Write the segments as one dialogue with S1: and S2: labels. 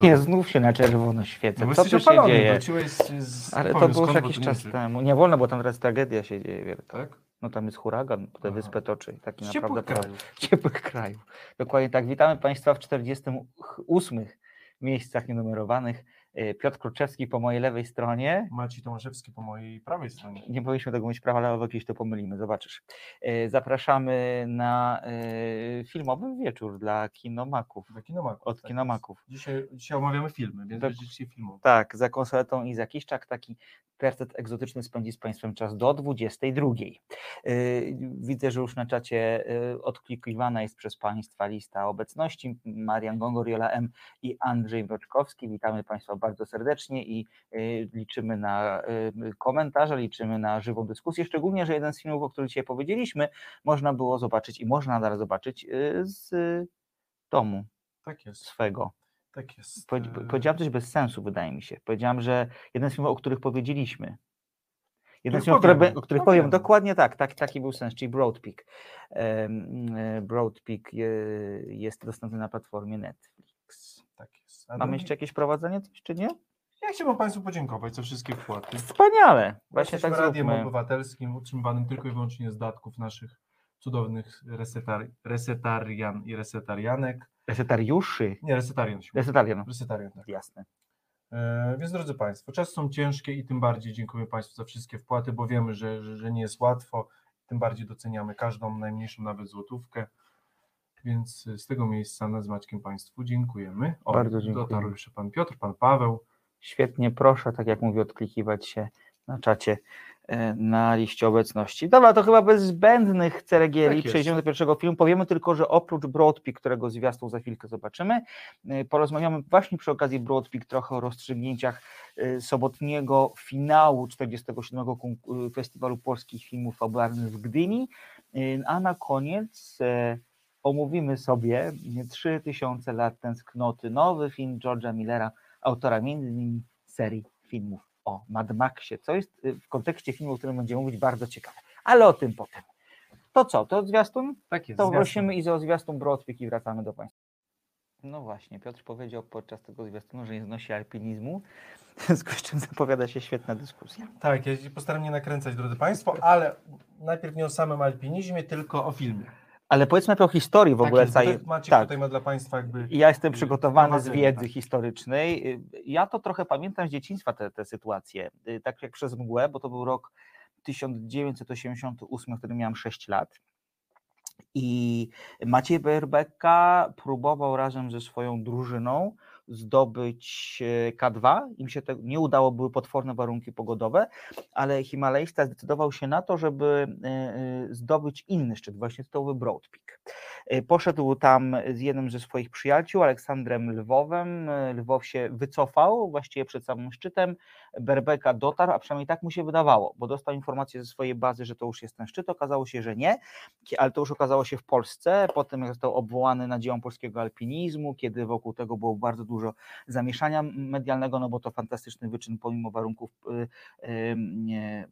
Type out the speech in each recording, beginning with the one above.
S1: Nie, znów się na czerwono świecę.
S2: No
S1: Co tu się
S2: opalony,
S1: dzieje?
S2: z, z
S1: Ale to
S2: powiem,
S1: było już jakiś
S2: to
S1: czas temu. Nie wolno, bo tam teraz tragedia się dzieje wielka.
S2: Tak?
S1: No tam jest huragan,
S2: Aha.
S1: wyspę toczy. Taki
S2: Z
S1: naprawdę
S2: ciepłych krajów.
S1: ciepłych krajów. Dokładnie tak. Witamy Państwa w 48 miejscach nienumerowanych. E, Piotr Kruczewski po mojej lewej stronie.
S2: Maciej Tomaszewski po mojej prawej stronie.
S1: Nie powinniśmy tego mieć prawa, ale jakieś to pomylimy, zobaczysz. E, Zapraszamy na e, filmowy wieczór dla kinomaków.
S2: Do Kinomaków.
S1: Od
S2: tak
S1: kinomaków.
S2: Dzisiaj, dzisiaj omawiamy filmy, więc
S1: Tak.
S2: będziecie filmów.
S1: Tak, za konsoletą i za Kiszczak taki tercet egzotyczny spędzi z Państwem czas do 22. Yy, Widzę, że już na czacie odklikiwana jest przez Państwa lista obecności. Marian Gongor, Jola M. i Andrzej Mroczkowski. Witamy Państwa bardzo serdecznie i yy, liczymy na yy, komentarze, liczymy na żywą dyskusję, szczególnie, że jeden z filmów, o których dzisiaj powiedzieliśmy, można było zobaczyć i można nadal zobaczyć yy, z domu
S2: Tak jest.
S1: swego.
S2: Tak jest. E,
S1: Powiedziałam coś bez sensu, wydaje mi się. Powiedziałam, że jeden z filmów, o których powiedzieliśmy. Jeden
S2: Których
S1: z filmów, o których powiem, dokładnie tak, tak, taki był sens, czyli Broad Peak. E, Broad Peak jest dostępny na platformie Netflix.
S2: Tak
S1: Mamy
S2: drugi-
S1: jeszcze jakieś prowadzenie, coś czy nie?
S2: Ja chciałbym Państwu podziękować za wszystkie wpłaty.
S1: Wspaniale, właśnie
S2: Jesteśmy
S1: tak
S2: radiem
S1: zróbmy.
S2: obywatelskim utrzymywanym tylko i wyłącznie z datków naszych cudownych resetar- resetarian i resetarianek.
S1: Resetariuszy.
S2: Nie, resetarian.
S1: Resetarian,
S2: Resetarian, tak.
S1: jasne.
S2: E, Więc drodzy Państwo, czasy są ciężkie i tym bardziej dziękuję Państwu za wszystkie wpłaty, bo wiemy, że, że, że nie jest łatwo. Tym bardziej doceniamy każdą, najmniejszą nawet złotówkę. Więc z tego miejsca nad z Maćkiem Państwu dziękujemy. O,
S1: Bardzo dziękuję.
S2: Dotarł jeszcze Pan Piotr, Pan Paweł.
S1: Świetnie, proszę, tak jak mówię, odklikiwać się na czacie e, na liście obecności. Dobra, to chyba bez zbędnych ceregieli
S2: Tak
S1: przejdziemy do pierwszego filmu. Powiemy tylko, że oprócz Broadpeak, którego zwiastun za chwilkę zobaczymy, e, porozmawiamy właśnie przy okazji Broadpeak trochę o rozstrzygnięciach e, sobotniego finału 47. konku- e, Festiwalu Polskich Filmów Fabularnych w Gdyni, a na koniec omówimy sobie 3000 lat tęsknoty, nowy film George'a Millera, autora między innymi serii filmów o Mad Maxie, co jest y, w kontekście filmu, o którym będziemy mówić, bardzo ciekawe. Ale o tym potem. To co, to zwiastun?
S2: Tak jest.
S1: To
S2: zwiastun.
S1: prosimy i za zwiastun Broadpeak i wracamy do Państwa. No właśnie, Piotr powiedział podczas tego zwiastunu, że nie znosi alpinizmu, w związku z czym zapowiada się świetna dyskusja.
S2: Tak, ja się postaram nie nakręcać, drodzy Państwo, ale najpierw nie o samym alpinizmie, tylko o filmie.
S1: Ale powiedzmy o historii w
S2: Tak
S1: ogóle
S2: jest,
S1: całej.
S2: Maciek
S1: tak.
S2: tutaj ma dla Państwa jakby...
S1: Ja jestem przygotowany z wiedzy
S2: tak.
S1: historycznej. Y, Ja to trochę pamiętam z dzieciństwa tę te, sytuację, y, tak jak przez mgłę, bo to był rok 1988, w którym miałem 6 lat. I Maciej Berbeka próbował razem ze swoją drużyną zdobyć e, K2. Im się to nie udało, były potworne warunki pogodowe, ale Himalajsta zdecydował się na to, żeby e, e, zdobyć inny szczyt, właśnie tytułowy Broad Peak. Poszedł tam z jednym ze swoich przyjaciół, Aleksandrem Lwowem. Lwow się wycofał właściwie przed samym szczytem. Berbeka dotarł, a przynajmniej tak mu się wydawało, bo dostał informację ze swojej bazy, że to już jest ten szczyt. Okazało się, że nie, ale to już okazało się w Polsce. Potem jak został obwołany nadzieją polskiego alpinizmu, kiedy wokół tego było bardzo dużo zamieszania medialnego, no bo to fantastyczny wyczyn pomimo warunków y, y,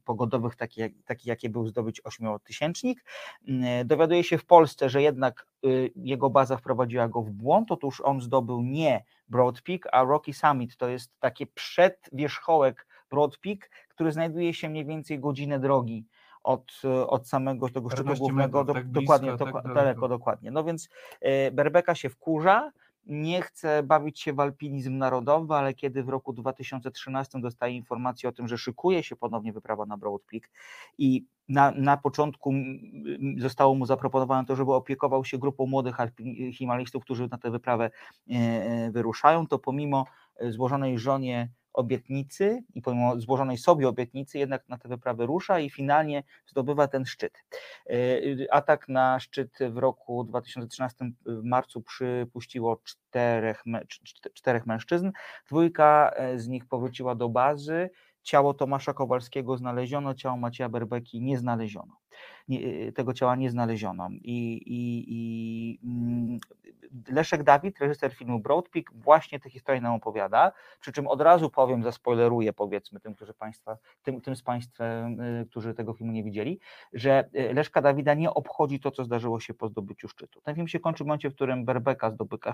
S1: pogodowych, taki, jak, taki jakie był zdobyć ośmiotysięcznik. Y, Dowiaduje się w Polsce, że jednak y, jego baza wprowadziła go w błąd. Otóż on zdobył nie Broad Peak, a Rocky Summit to jest takie przedwierzchołek Broad Peak, który znajduje się mniej więcej godzinę drogi od, e, od samego tego szczytu
S2: 14
S1: głównego,
S2: metrów,
S1: do,
S2: tak blisko,
S1: dokładnie,
S2: tak
S1: doko-
S2: daleko.
S1: daleko, dokładnie. No więc e, Berbeka się wkurza, nie chce bawić się w alpinizm narodowy, ale kiedy w roku 2013 dostaje informację o tym, że szykuje się ponownie wyprawa na Broad Peak i na, na początku zostało mu zaproponowane to, żeby opiekował się grupą młodych himalistów, którzy na tę wyprawę e, e, wyruszają, to pomimo e, złożonej żonie obietnicy i pomimo złożonej sobie obietnicy jednak na tę wyprawę rusza i finalnie zdobywa ten szczyt. Atak na szczyt w roku 2013 w marcu przypuściło czterech, czterech mężczyzn. Dwójka z nich powróciła do bazy. Ciało Tomasza Kowalskiego znaleziono, ciało Macieja Berbeki nie znaleziono. Nie, y, tego ciała nie znaleziono. I, i, i mm, Leszek Dawid, reżyser filmu Broadpeak, właśnie tę historię nam opowiada, przy czym od razu powiem, zaspoileruję powiedzmy tym, którzy państwa, tym, tym z Państwa, y, którzy tego filmu nie widzieli, że y, Leszka Dawida nie obchodzi to, co zdarzyło się po zdobyciu szczytu. Ten film się kończy w momencie, w którym Berbeka zdobyka,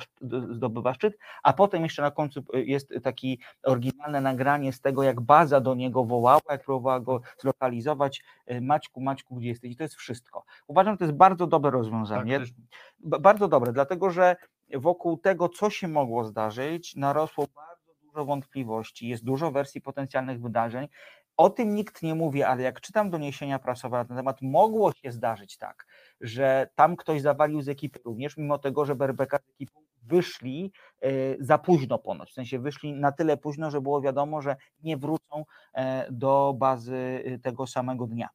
S1: zdobywa szczyt, a potem jeszcze na końcu jest taki oryginalne nagranie z tego, jak baza do niego wołała, jak próbowała go zlokalizować. Maćku, Maćku, gdzie jesteś? I to jest wszystko. Uważam, że to jest bardzo dobre
S2: Tak,
S1: rozwiązanie.
S2: też,
S1: B- bardzo dobre, dlatego że wokół tego, co się mogło zdarzyć, narosło bardzo dużo wątpliwości, jest dużo wersji potencjalnych wydarzeń. O tym nikt nie mówi, ale jak czytam doniesienia prasowe na ten temat, mogło się zdarzyć tak, że tam ktoś zawalił z ekipy również, mimo tego, że Berbeka z ekipą wyszli e, za późno ponoć, w sensie wyszli na tyle późno, że było wiadomo, że nie wrócą e, do bazy e, tego samego dnia.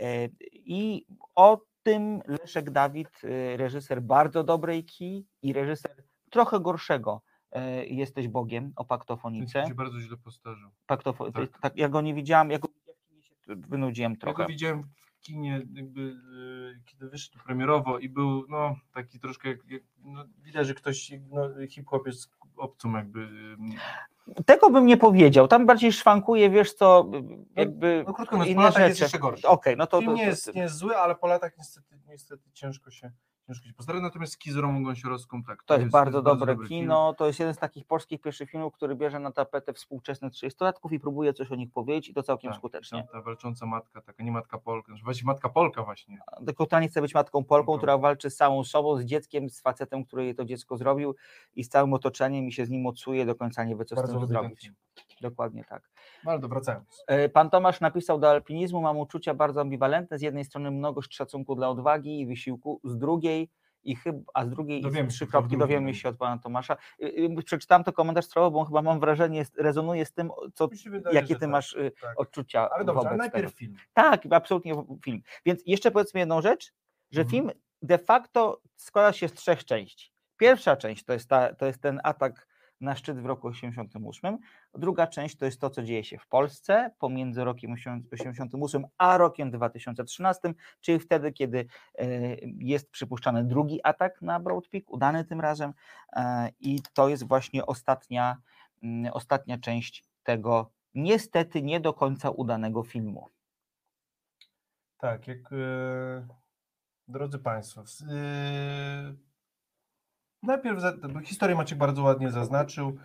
S1: E, I o tym Leszek Dawid, y, reżyser bardzo dobrej kij i reżyser trochę gorszego y, Jesteś Bogiem o
S2: ten
S1: paktofonice.
S2: film się bardzo źle postarzał.
S1: Paktofo-
S2: tak.
S1: tak, ja go nie widziałam, ja go wynudziłem
S2: Ja
S1: trochę.
S2: go widziałem w kinie, jakby, kiedy wyszedł premierowo i był no, taki troszkę, jak, no, widać, że ktoś, no, hip-hop jest obcą jakby.
S1: Tego bym nie powiedział, tam bardziej szwankuje, wiesz co, jakby
S2: no krótko mówiąc, po latach
S1: rzeczy.
S2: jest jeszcze gorszy.
S1: Okej, no to,
S2: Film nie jest, nie jest zły, ale po latach niestety, niestety ciężko się ciężko się postarać. Natomiast z Romą Gąsiorowską, tak.
S1: To jest bardzo dobre
S2: dobry
S1: kino. To jest jeden z takich polskich pierwszych filmów, który bierze na tapetę współczesnych 30-latków i próbuje coś o nich powiedzieć i to całkiem
S2: Tak,
S1: skutecznie.
S2: Ta, ta walcząca matka, taka nie matka Polka, znaczy właściwie matka Polka właśnie.
S1: Tylko totalnie chce być matką Polką,
S2: Polką.
S1: która walczy z samą sobą, z dzieckiem, z facetem, który jej to dziecko zrobił i z całym otoczeniem i się z nim mocuje, do końca nie wie, co z
S2: Bardzo
S1: tym
S2: lubię ten
S1: zrobić. Dokładnie tak.
S2: No ale to wracając.
S1: E, Pan Tomasz napisał do alpinizmu, mam uczucia bardzo ambiwalentne, z jednej strony mnogość szacunku dla odwagi i wysiłku, z drugiej i chyba, a z drugiej
S2: Dowiemy
S1: trzy kropki dowiemy się od pana Tomasza. Y, y, Przeczytałem to komentarz stroło, bo chyba mam wrażenie, rezonuje z tym, co,
S2: wydaje,
S1: jakie ty
S2: tak,
S1: masz y,
S2: tak.
S1: odczucia
S2: Ale dobrze, ale najpierw
S1: tego.
S2: film.
S1: Tak, absolutnie film. Więc jeszcze powiedzmy jedną rzecz, że
S2: Mhm.
S1: film de facto składa się z trzech części. Pierwsza część to jest, ta, to jest ten atak na szczyt w roku 88. Druga część to jest to, co dzieje się w Polsce pomiędzy rokiem 88 a rokiem 2013, czyli wtedy, kiedy e, jest przypuszczany drugi atak na Broad Peak, udany tym razem e, i to jest właśnie ostatnia, mm, ostatnia część tego niestety nie do końca udanego filmu.
S2: Tak, jak e, drodzy Państwo, najpierw bo historię Maciek bardzo ładnie zaznaczył.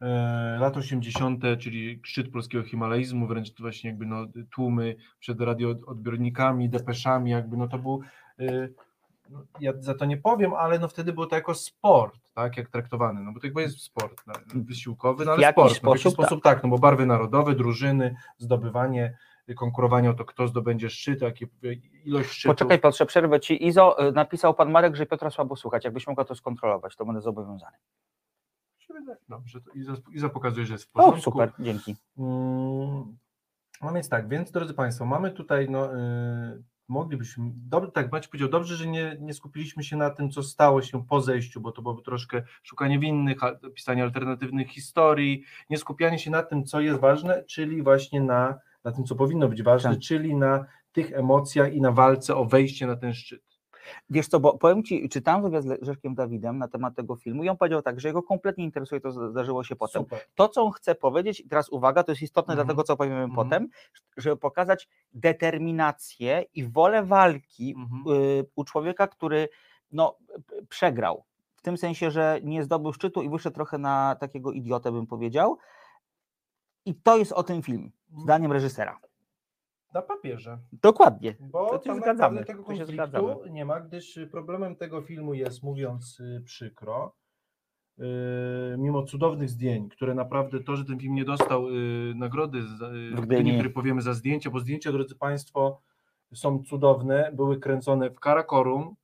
S2: E, lat 80., czyli szczyt polskiego himalaizmu, wręcz to właśnie jakby no, tłumy przed radioodbiornikami, depeszami, jakby no to był. e, no, ja za to nie powiem, ale no wtedy było to jako sport, tak, jak traktowany, no bo to jest sport no, wysiłkowy, no
S1: W
S2: ale
S1: jakiś
S2: sport, no, w jakiś
S1: sposób
S2: sposób tak, no bo barwy narodowe, drużyny, zdobywanie, konkurowanie o to, kto zdobędzie szczyt, jakie ilość szczytów.
S1: Poczekaj Piotrze, przerwę Ci. Izo, y, napisał Pan Marek, że Piotra słabo słychać. Jakbyś mogła to skontrolować, to będę zobowiązany.
S2: Dobrze, to Iza, Iza pokazuje, że jest w
S1: O,
S2: porządku.
S1: super, dzięki.
S2: Mm, No więc tak, więc drodzy Państwo, mamy tutaj, no, y, moglibyśmy, dobrze, tak Maciej powiedział, dobrze, że nie, nie skupiliśmy się na tym, co stało się po zejściu, bo to byłoby troszkę szukanie winnych, pisanie alternatywnych historii, nie skupianie się na tym, co jest ważne, czyli właśnie na, na tym, co powinno być ważne,
S1: Tak.
S2: czyli na tych emocjach i na walce o wejście na ten szczyt.
S1: Wiesz co, bo powiem Ci, czytałem wywiad z Leszkiem Dawidem na temat tego filmu i on powiedział tak, że jego kompletnie interesuje to, co zdarzyło się potem.
S2: Super.
S1: To, co on chce powiedzieć, i teraz uwaga, to jest istotne
S2: Mhm.
S1: dla tego, co powiemy
S2: Mhm.
S1: potem, żeby pokazać determinację i wolę walki
S2: Mhm.
S1: y, u człowieka, który no, przegrał. W tym sensie, że nie zdobył szczytu i wyszedł trochę na takiego idiotę, bym powiedział. I to jest o tym film, zdaniem reżysera.
S2: Na papierze.
S1: Dokładnie.
S2: Bo
S1: To
S2: tam
S1: zgadzamy,
S2: tego konfliktu
S1: zgadzamy.
S2: nie ma, gdyż problemem tego filmu jest, mówiąc y, przykro, y, mimo cudownych zdjęć, które naprawdę to, że ten film nie dostał y, nagrody
S1: W Gdyni.
S2: Który powiemy za zdjęcia, bo zdjęcia, drodzy Państwo, są cudowne, były kręcone w Karakorum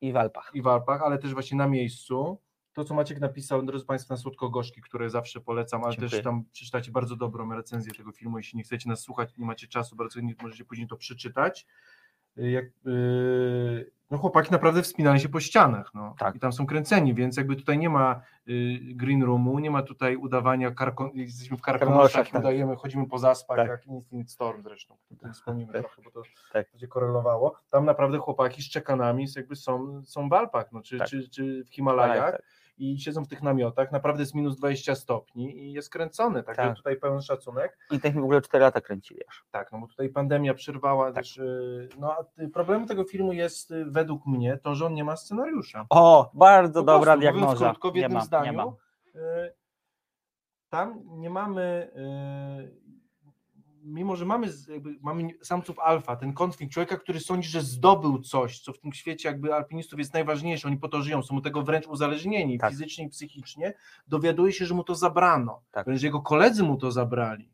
S1: I w Alpach.
S2: i w Alpach, ale też właśnie na miejscu. To, co Maciek napisał, drodzy Państwo, na Słodko-Gorzki, które zawsze polecam, ale
S1: Dziękuję.
S2: też tam przeczytacie bardzo dobrą recenzję tego filmu. Jeśli nie chcecie nas słuchać, nie macie czasu, bardzo nie możecie później to przeczytać. y, jak, y, no chłopaki naprawdę wspinali się po ścianach, no.
S1: Tak.
S2: I tam są kręceni, więc jakby tutaj nie ma y, green roomu, nie ma tutaj udawania, karkon, jesteśmy w
S1: Karkonoszach, tak.
S2: udajemy, chodzimy po zaspach,
S1: Tak.
S2: jak Infinite Storm zresztą, tym wspomnimy
S1: Tak.
S2: trochę, bo to
S1: Tak.
S2: będzie korelowało. Tam naprawdę chłopaki z czekanami jakby są, są w Alpach, no, czy,
S1: Tak.
S2: czy, czy w Himalajach
S1: Tak,
S2: i siedzą w tych namiotach, naprawdę jest minus 20 stopni i jest kręcony, także
S1: Tak.
S2: tutaj pełen szacunek.
S1: I tak w ogóle 4 lata kręcili aż.
S2: Tak, no bo tutaj pandemia przerwała
S1: Tak.
S2: też. y, No a problemem tego filmu jest y, według mnie to, że on nie ma scenariusza.
S1: O, bardzo
S2: Po
S1: dobra
S2: prostu,
S1: diagnoza.
S2: Krótko, w
S1: nie
S2: jednym
S1: mam,
S2: zdaniu.
S1: nie mam.
S2: y, Tam nie mamy. Y, Mimo, że mamy, jakby, mamy samców alfa, ten konflikt człowieka, który sądzi, że zdobył coś, co w tym świecie jakby alpinistów jest najważniejsze, oni po to żyją, są mu tego wręcz uzależnieni
S1: Tak.
S2: fizycznie i psychicznie, dowiaduje się, że mu to zabrano,
S1: Tak.
S2: wręcz jego koledzy mu to zabrali.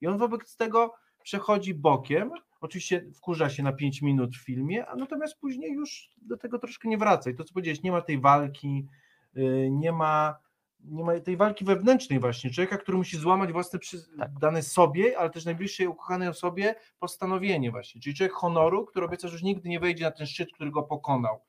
S2: I on wobec tego przechodzi bokiem, oczywiście wkurza się na 5 minut w filmie, a natomiast później już do tego troszkę nie wraca. I to, co powiedziałeś, nie ma tej walki, yy, nie ma, nie ma tej walki wewnętrznej właśnie, człowieka, który musi złamać własne przy,
S1: Tak.
S2: dane sobie, ale też najbliższej ukochanej osobie postanowienie właśnie, czyli człowiek honoru, który obieca, że już nigdy nie wejdzie na ten szczyt, który go pokonał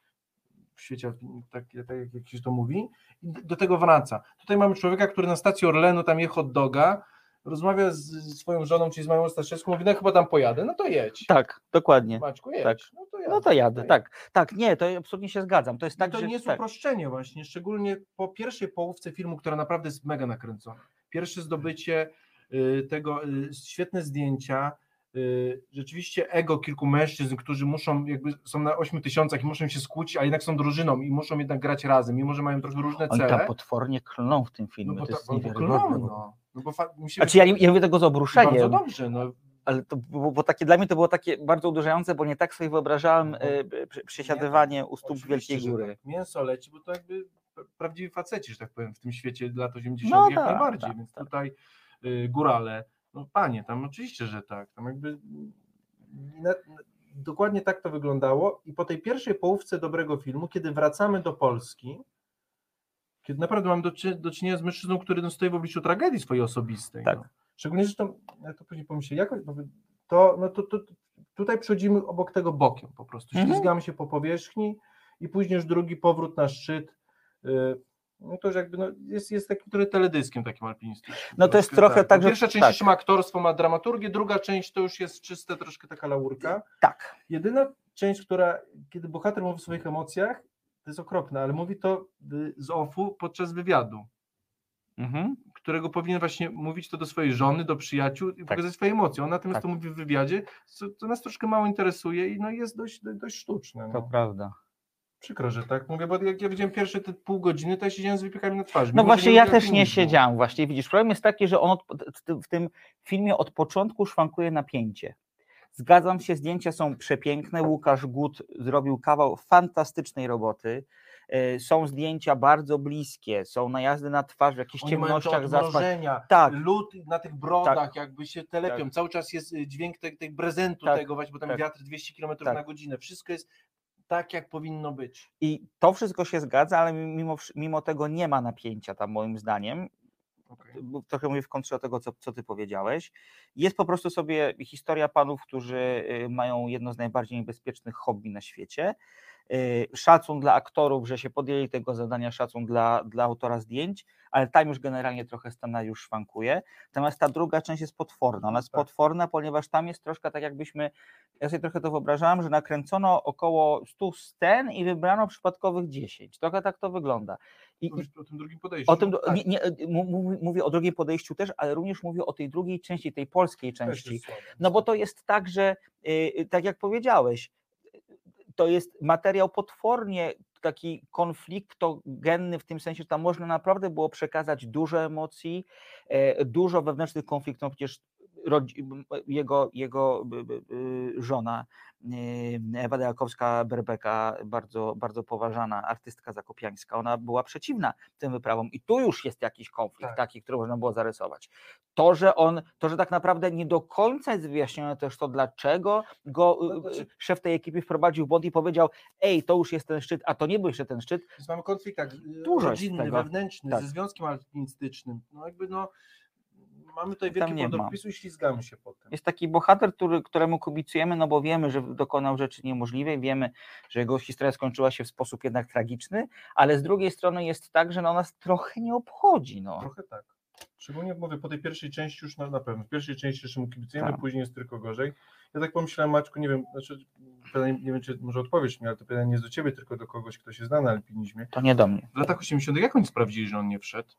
S2: w świecie, tak, tak jak się to mówi, i do tego wraca. Tutaj mamy człowieka, który na stacji Orlenu tam je hot doga, rozmawia z, z swoją żoną, czyli z Mają Staszewską, mówi, no chyba tam pojadę, no to jedź.
S1: Tak, dokładnie.
S2: Maćku, jedź.
S1: Tak.
S2: No to jadę.
S1: No to jadę,
S2: No
S1: tak. Tak, nie, to absolutnie się zgadzam. To jest
S2: tak,
S1: tak,
S2: to
S1: że
S2: nie jest
S1: tak.
S2: uproszczenie właśnie, szczególnie po pierwszej połówce filmu, która naprawdę jest mega nakręcona. Pierwsze zdobycie y, tego, y, świetne zdjęcia, y, rzeczywiście ego kilku mężczyzn, którzy muszą, jakby są na 8 tysiącach i muszą się skłócić, a jednak są drużyną i muszą jednak grać razem, mimo że mają trochę różne
S1: Oni
S2: cele.
S1: tam potwornie klną w tym filmie.
S2: no bo
S1: to jest
S2: bo, klną, no. No bo się
S1: Znaczy ja, nie- ja mówię tego z
S2: bardzo
S1: obruszeniem,
S2: dobrze, no.
S1: ale to było, bo takie dla mnie to było takie bardzo uderzające, bo nie tak sobie wyobrażałem
S2: No.
S1: przy- przesiadywanie u stóp Wielkiej Góry.
S2: Tak. Mięso leci, bo to jakby prawdziwi faceci, że tak powiem, w tym świecie lat 80.
S1: No
S2: jak
S1: tak,
S2: najbardziej,
S1: tak,
S2: więc
S1: tak.
S2: tutaj y, górale, no panie, tam oczywiście, że tak, tam jakby na, na, dokładnie tak to wyglądało i po tej pierwszej połówce dobrego filmu, kiedy wracamy do Polski, kiedy naprawdę mam do, do czynienia z mężczyzną, który no, stoi w obliczu tragedii swojej osobistej.
S1: Tak.
S2: No. Szczególnie zresztą, ja to później pomyślę, jak to, no to, to tutaj przechodzimy obok tego bokiem po prostu,
S1: Mhm.
S2: ślizgamy się po powierzchni i później już drugi powrót na szczyt, y, no to już jakby no, jest, jest takim trochę teledyskiem takim alpinistycznym.
S1: No to jest trochę tak,
S2: Bo
S1: że-
S2: Pierwsza część
S1: tak.
S2: ma aktorstwo, ma dramaturgię, druga część to już jest czyste troszkę taka laurka.
S1: Tak.
S2: Jedyna część, która, kiedy bohater mówi o swoich emocjach, to jest okropne, ale mówi to y, z offu podczas wywiadu
S1: Mhm.
S2: którego powinien właśnie mówić to do swojej żony, do przyjaciół i pokazać swoje emocje. On natomiast
S1: Tak.
S2: to mówi w wywiadzie, co, co nas troszkę mało interesuje i no jest dość, dość sztuczne.
S1: To
S2: No.
S1: prawda.
S2: Przykro, że tak mówię, bo jak ja widziałem pierwsze te pół godziny, to ja siedziałem z wypiekami na twarzy.
S1: No właśnie,
S2: nie
S1: ja też nie siedziałem właśnie. Widzisz, problem jest taki, że on od, w tym filmie od początku szwankuje napięcie. Zgadzam się, zdjęcia są przepiękne. Łukasz Gut zrobił kawał fantastycznej roboty. E, Są zdjęcia bardzo bliskie, są najazdy na twarz w jakichś
S2: Oni
S1: ciemnościach,
S2: odmrożenia,
S1: Tak.
S2: lód na tych brodach
S1: Tak.
S2: jakby się telepią.
S1: Tak.
S2: Cały czas jest y, dźwięk tej, tej prezentu
S1: Tak.
S2: tego właśnie, bo tam
S1: Tak.
S2: wiatr 200 km
S1: Tak.
S2: na godzinę. Wszystko jest tak, jak powinno być.
S1: I to wszystko się zgadza, ale mimo, mimo tego nie ma napięcia tam moim zdaniem.
S2: Okay.
S1: trochę mówię w kontrze do tego, co, co ty powiedziałeś. Jest po prostu sobie historia panów, którzy y, mają jedno z najbardziej niebezpiecznych hobby na świecie. Y, Szacun dla aktorów, że się podjęli tego zadania, szacun dla, dla autora zdjęć, ale tam już generalnie trochę scenariusz szwankuje. Natomiast ta druga część jest potworna. Ona jest
S2: Tak.
S1: potworna, ponieważ tam jest troszkę tak jakbyśmy, ja sobie trochę to wyobrażałem, że nakręcono około 100 scen i wybrano przypadkowych 10. Trochę tak to wygląda. I,
S2: o tym drugim podejściu.
S1: o tym,
S2: Tak,
S1: nie, mu- mówię o drugim podejściu też, ale również mówię o tej drugiej części, tej polskiej części. No bo to jest tak, że y, y, tak jak powiedziałeś, to jest materiał potwornie taki konfliktogenny w tym sensie, że tam można naprawdę było przekazać dużo emocji, e, dużo wewnętrznych konfliktów, no przecież jego, jego żona y, Ewa Dejakowska-Berbeka, bardzo, bardzo poważana artystka zakopiańska, ona była przeciwna tym wyprawom i tu już jest jakiś konflikt
S2: Tak.
S1: taki, który można było zarysować. To, że on, to, że tak naprawdę nie do końca jest wyjaśnione też to, dlaczego go y,
S2: No,
S1: szef tej ekipy wprowadził w błąd i powiedział, ej, to już jest ten szczyt, a to nie był jeszcze ten szczyt.
S2: Więc mamy konflikt tak,
S1: Dużo
S2: rodzinny, wewnętrzny,
S1: Tak.
S2: ze związkiem alpinistycznym. No jakby no mamy tutaj wielki
S1: nie ma.
S2: podopis i ślizgamy się po tym.
S1: Jest taki bohater, który, któremu kibicujemy, no bo wiemy, że dokonał rzeczy niemożliwej, wiemy, że jego historia skończyła się w sposób jednak tragiczny, ale z drugiej strony jest tak, że no nas trochę nie obchodzi. No.
S2: Trochę tak. Szczególnie mówię, po tej pierwszej części już na, na pewno. W pierwszej części jeszcze mu kibicujemy,
S1: Tak.
S2: później jest tylko gorzej. Ja tak pomyślałem, Maćku, nie wiem, znaczy, pytanie, nie wiem, czy może odpowiesz mi, ale to pytanie nie jest do ciebie, tylko do kogoś, kto się zna na alpinizmie.
S1: To nie do mnie.
S2: W latach 80. jak oni sprawdzili, że on nie wszedł?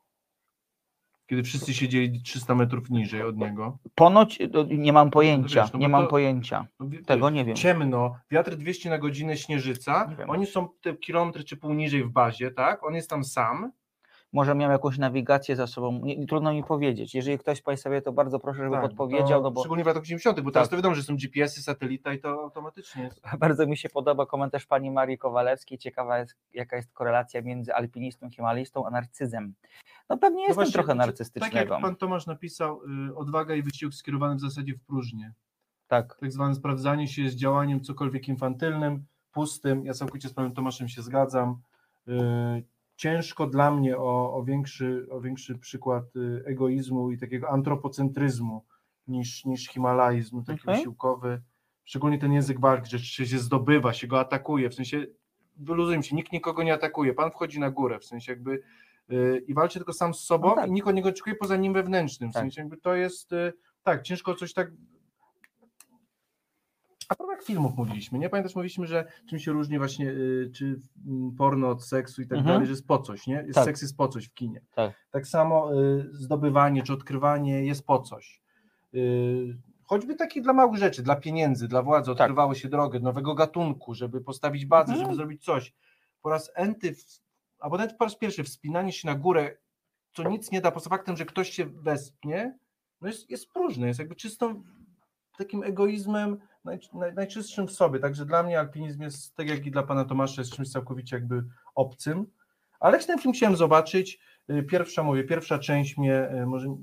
S2: Kiedy wszyscy siedzieli 300 metrów niżej od niego.
S1: Ponoć no, nie mam pojęcia,
S2: wiesz, no
S1: nie mam
S2: to-
S1: pojęcia.
S2: No,
S1: Tego nie wiem.
S2: Ciemno, wiatr 200 na godzinę, śnieżyca. Oni są te kilometry czy pół niżej w bazie, tak? On jest tam sam.
S1: Może miał jakąś nawigację za sobą, nie, nie- trudno mi powiedzieć. Jeżeli ktoś z Państwa wie, to bardzo proszę, żeby
S2: Tak,
S1: podpowiedział,
S2: to,
S1: no bo
S2: Szczególnie w latach 80., bo teraz
S1: Tak.
S2: to wiadomo, że są GPS-y, satelita i to automatycznie jest.
S1: bardzo mi się podoba komentarz pani Marii Kowalewskiej. Ciekawa jest, jaka jest korelacja między alpinistą, himalistą, a narcyzem. No pewnie
S2: No
S1: jestem
S2: właśnie,
S1: trochę
S2: czy- Tak
S1: narcystycznego.
S2: jak pan Tomasz napisał, y, odwaga i wysiłek skierowany w zasadzie w próżnię.
S1: Tak.
S2: Tak zwane sprawdzanie się z działaniem cokolwiek infantylnym, pustym. Ja całkowicie z panem Tomaszem się zgadzam. Ciężko dla mnie o, o, większy, o większy przykład y, egoizmu i takiego antropocentryzmu niż, niż himalaizmu, taki
S1: Okej.
S2: wysiłkowy. Szczególnie ten język walki, że się się zdobywa, się go atakuje, w sensie wyluzujmy się, nikt nikogo nie atakuje, pan wchodzi na górę, w sensie jakby y, i walczy tylko sam z sobą
S1: No tak.
S2: i nikt od niego oczekuje poza nim wewnętrznym, w
S1: Tak.
S2: sensie jakby to jest, y, tak, ciężko coś tak a propos jak filmów mówiliśmy, nie? Pamiętasz, mówiliśmy, że czym się różni właśnie y, czy porno od seksu i tak
S1: Mhm.
S2: dalej, że jest po coś, nie? Jest,
S1: Tak.
S2: Seks jest po coś w kinie.
S1: Tak.
S2: tak samo y, zdobywanie czy odkrywanie jest po coś. Y, choćby takie dla małych rzeczy, dla pieniędzy, dla władzy,
S1: Tak.
S2: odkrywało się drogę, nowego gatunku, żeby postawić bazę,
S1: Mhm.
S2: żeby zrobić coś. Po raz enty, albo nawet po raz pierwszy wspinanie się na górę, co nic nie da, poza faktem, że ktoś się wespnie, no jest, jest próżne, jest jakby czystą takim egoizmem naj, naj, najczystszym w sobie. Także dla mnie alpinizm jest, tak jak i dla pana Tomasza, jest czymś całkowicie jakby obcym. Ale ten film chciałem zobaczyć. Y, Pierwsza, mówię, pierwsza część mnie y, może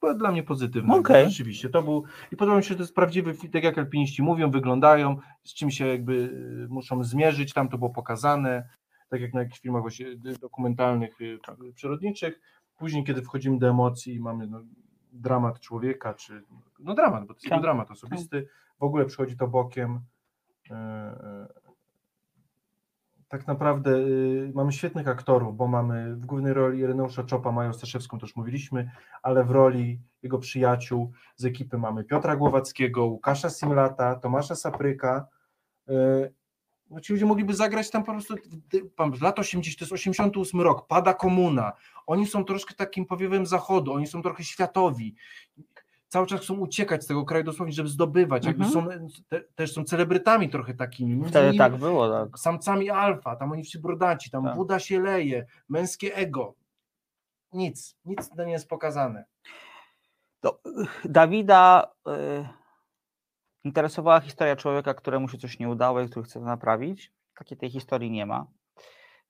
S2: była dla mnie pozytywna.
S1: Okej.
S2: Rzeczywiście, to był i podoba mi się, że to jest prawdziwy film, tak jak alpiniści mówią, wyglądają, z czym się jakby y, muszą zmierzyć, tam to było pokazane, tak jak na jakichś filmach właśnie dokumentalnych, y, przyrodniczych. Później, kiedy wchodzimy do emocji i mamy no, dramat człowieka, czy no dramat, bo to jest
S1: Tak.
S2: dramat osobisty, w ogóle przychodzi to bokiem. y, y, Tak naprawdę y, mamy świetnych aktorów, bo mamy w głównej roli Ireneusza Czopa, Mają Staszewską, to już mówiliśmy, ale w roli jego przyjaciół z ekipy mamy Piotra Głowackiego, Łukasza Simlata, Tomasza Sapryka. No ci ludzie mogliby zagrać tam po prostu, pan- lat 80, to jest 88 rok, pada komuna, oni są troszkę takim powiewem zachodu, oni są trochę światowi, cały czas chcą uciekać z tego kraju dosłownie, żeby zdobywać, jakby są, te, też są celebrytami trochę takimi,
S1: Wtedy
S2: innymi
S1: tak było, tak.
S2: samcami alfa, tam oni wszyscy brodaci, tam
S1: Tak.
S2: woda się leje, męskie ego, nic, nic to nie jest pokazane.
S1: To, y, Dawida y, interesowała historia człowieka, któremu się coś nie udało i który chce to naprawić. Takiej tej historii nie ma.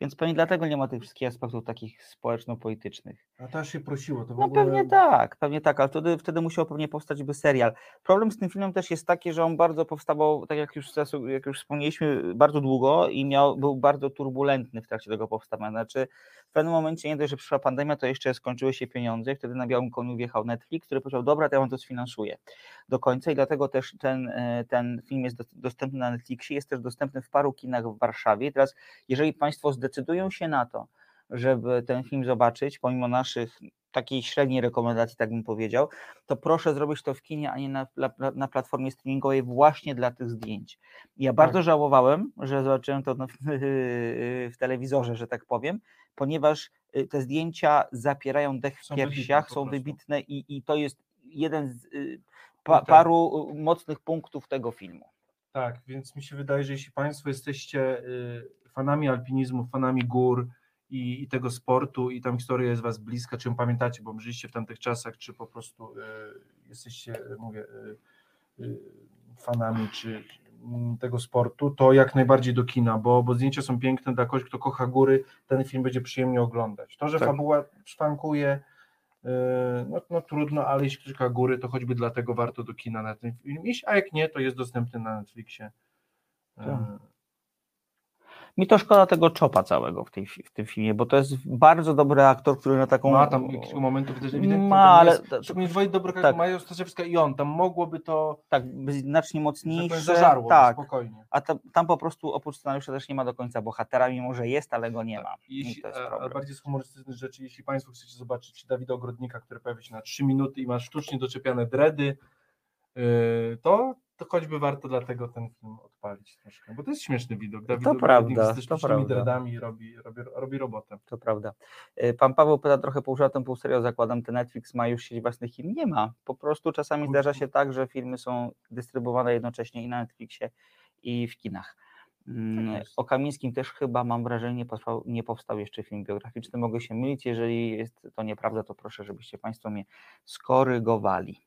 S1: Więc pewnie dlatego nie ma tych wszystkich aspektów takich społeczno-politycznych.
S2: A to aż się prosiło, to w
S1: No
S2: ogóle...
S1: pewnie tak, pewnie tak, ale wtedy, wtedy musiał pewnie powstać by serial. Problem z tym filmem też jest taki, że on bardzo powstawał, tak jak już, jak już wspomnieliśmy, bardzo długo i miał, był bardzo turbulentny w trakcie tego powstawania. Znaczy pewnym momencie nie dość, że przyszła pandemia, to jeszcze skończyły się pieniądze wtedy na białym koniu wjechał Netflix, który powiedział, dobra, to ja wam to sfinansuję do końca i dlatego też ten, e, ten film jest dos- dostępny na Netflixie, jest też dostępny w paru kinach w Warszawie. I teraz, jeżeli Państwo zdecydują się na to, żeby ten film zobaczyć, pomimo naszych takiej średniej rekomendacji, tak bym powiedział, to proszę zrobić to w kinie, a nie na, na, platformie streamingowej właśnie dla tych zdjęć. Ja bardzo żałowałem, że zobaczyłem to w telewizorze, że tak powiem, ponieważ y, te zdjęcia zapierają dech w
S2: Są wybitne
S1: piersiach,
S2: po
S1: są wybitne i, i to jest jeden z y, pa,
S2: Punktem.
S1: paru y, mocnych punktów tego filmu.
S2: Tak, więc mi się wydaje, że jeśli Państwo jesteście fanami alpinizmu, fanami gór i, i tego sportu i tam historia jest Was bliska, czy ją pamiętacie, bo żyliście w tamtych czasach, czy po prostu y, jesteście, mówię, y, y, fanami czy tego sportu, to jak najbardziej do kina, bo, bo zdjęcia są piękne dla kogoś, kto kocha góry, ten film będzie przyjemnie oglądać. To, że
S1: Tak.
S2: fabuła szwankuje, y, no, no trudno, ale jeśli ktoś kocha góry, to choćby dlatego warto do kina na ten film iść, a jak nie, to jest dostępny na Netflixie. Y,
S1: Tak. Mi to szkoda tego czopa całego w, tej, w tym filmie, bo to jest bardzo dobry aktor, który na taką.
S2: Ma tam kilku momentów widać ewidentnie.
S1: Ma, ale
S2: Szczególnie dwoje dobro
S1: tak.
S2: Maja Staszewska i on, tam mogłoby to
S1: tak być znacznie mocniejsze.
S2: zażarło
S1: tak,
S2: spokojnie.
S1: a tam, tam po prostu oprócz scenariusza też nie ma do końca bohatera, mimo że jest, ale go nie
S2: Tak.
S1: ma.
S2: Jeśli, a, bardziej z humorystycznych rzeczy, jeśli Państwo chcecie zobaczyć Dawida Ogrodnika, który pojawi się na 3 minuty i ma sztucznie doczepiane dredy, yy, to, to choćby warto dlatego ten film odpalić troszkę, bo to jest śmieszny widok. Dawid
S1: To prawda,
S2: z
S1: to prawda.
S2: dredami robi, robi, robi robotę.
S1: To prawda. Y, Pan Paweł pyta trochę pół żartem, pół serio, zakładam, ten Netflix ma już sieć własnych film? Nie ma. Po prostu czasami zdarza się tak, że filmy są dystrybuowane jednocześnie i na Netflixie i w kinach. Mm,
S2: Tak.
S1: O Kamińskim też chyba mam wrażenie, nie powstał, nie powstał jeszcze film biograficzny. Mogę się mylić. Jeżeli jest to nieprawda, to proszę, żebyście Państwo mnie skorygowali.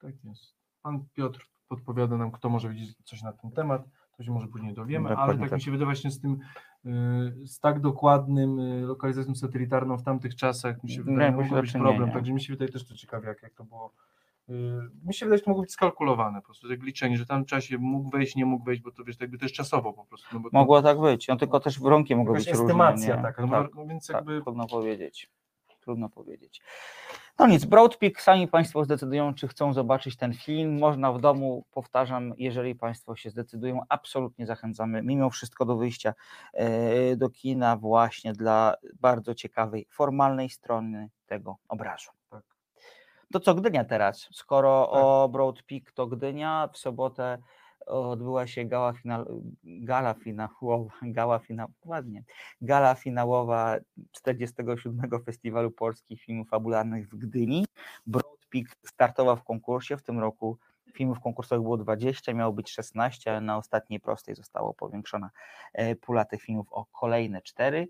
S2: Tak jest. Pan Piotr podpowiada nam, kto może wiedzieć coś na ten temat, to się może później dowiemy, ale
S1: Dokładnie
S2: tak,
S1: tak.
S2: mi się wydaje właśnie z tym, yy, z tak dokładnym yy, lokalizacją satelitarną w tamtych czasach, mi się wydaje, mogło
S1: do
S2: być problem, także mi się wydaje też to ciekawie, jak, jak to było. Yy, mi się wydaje, że to mogło być skalkulowane po prostu, jak liczenie, że tam czasie mógł wejść, nie mógł wejść, bo to wiesz, jakby jest czasowo po prostu. No bo to
S1: Mogło tak być. No tylko też warunki mogły być różne.
S2: estymacja
S1: nie?
S2: taka, no,
S1: Tak.
S2: no, więc
S1: Tak,
S2: jakby
S1: trudno powiedzieć. Trudno powiedzieć. No nic, Broad Peak, sami Państwo zdecydują, czy chcą zobaczyć ten film. Można w domu, powtarzam, jeżeli Państwo się zdecydują, absolutnie zachęcamy mimo wszystko do wyjścia e, do kina właśnie dla bardzo ciekawej, formalnej strony tego obrazu.
S2: Tak.
S1: To co Gdynia teraz? Skoro
S2: Tak.
S1: o Broad Peak to Gdynia, w sobotę odbyła się gala, final, gala finałowa, gala finał, ładnie, gala finałowa 47. Festiwalu Polskich Filmów Fabularnych w Gdyni. Broad Peak startował w konkursie, w tym roku filmów konkursowych było 20, miało być 16, ale na ostatniej prostej została powiększona e, pula tych filmów o kolejne 4.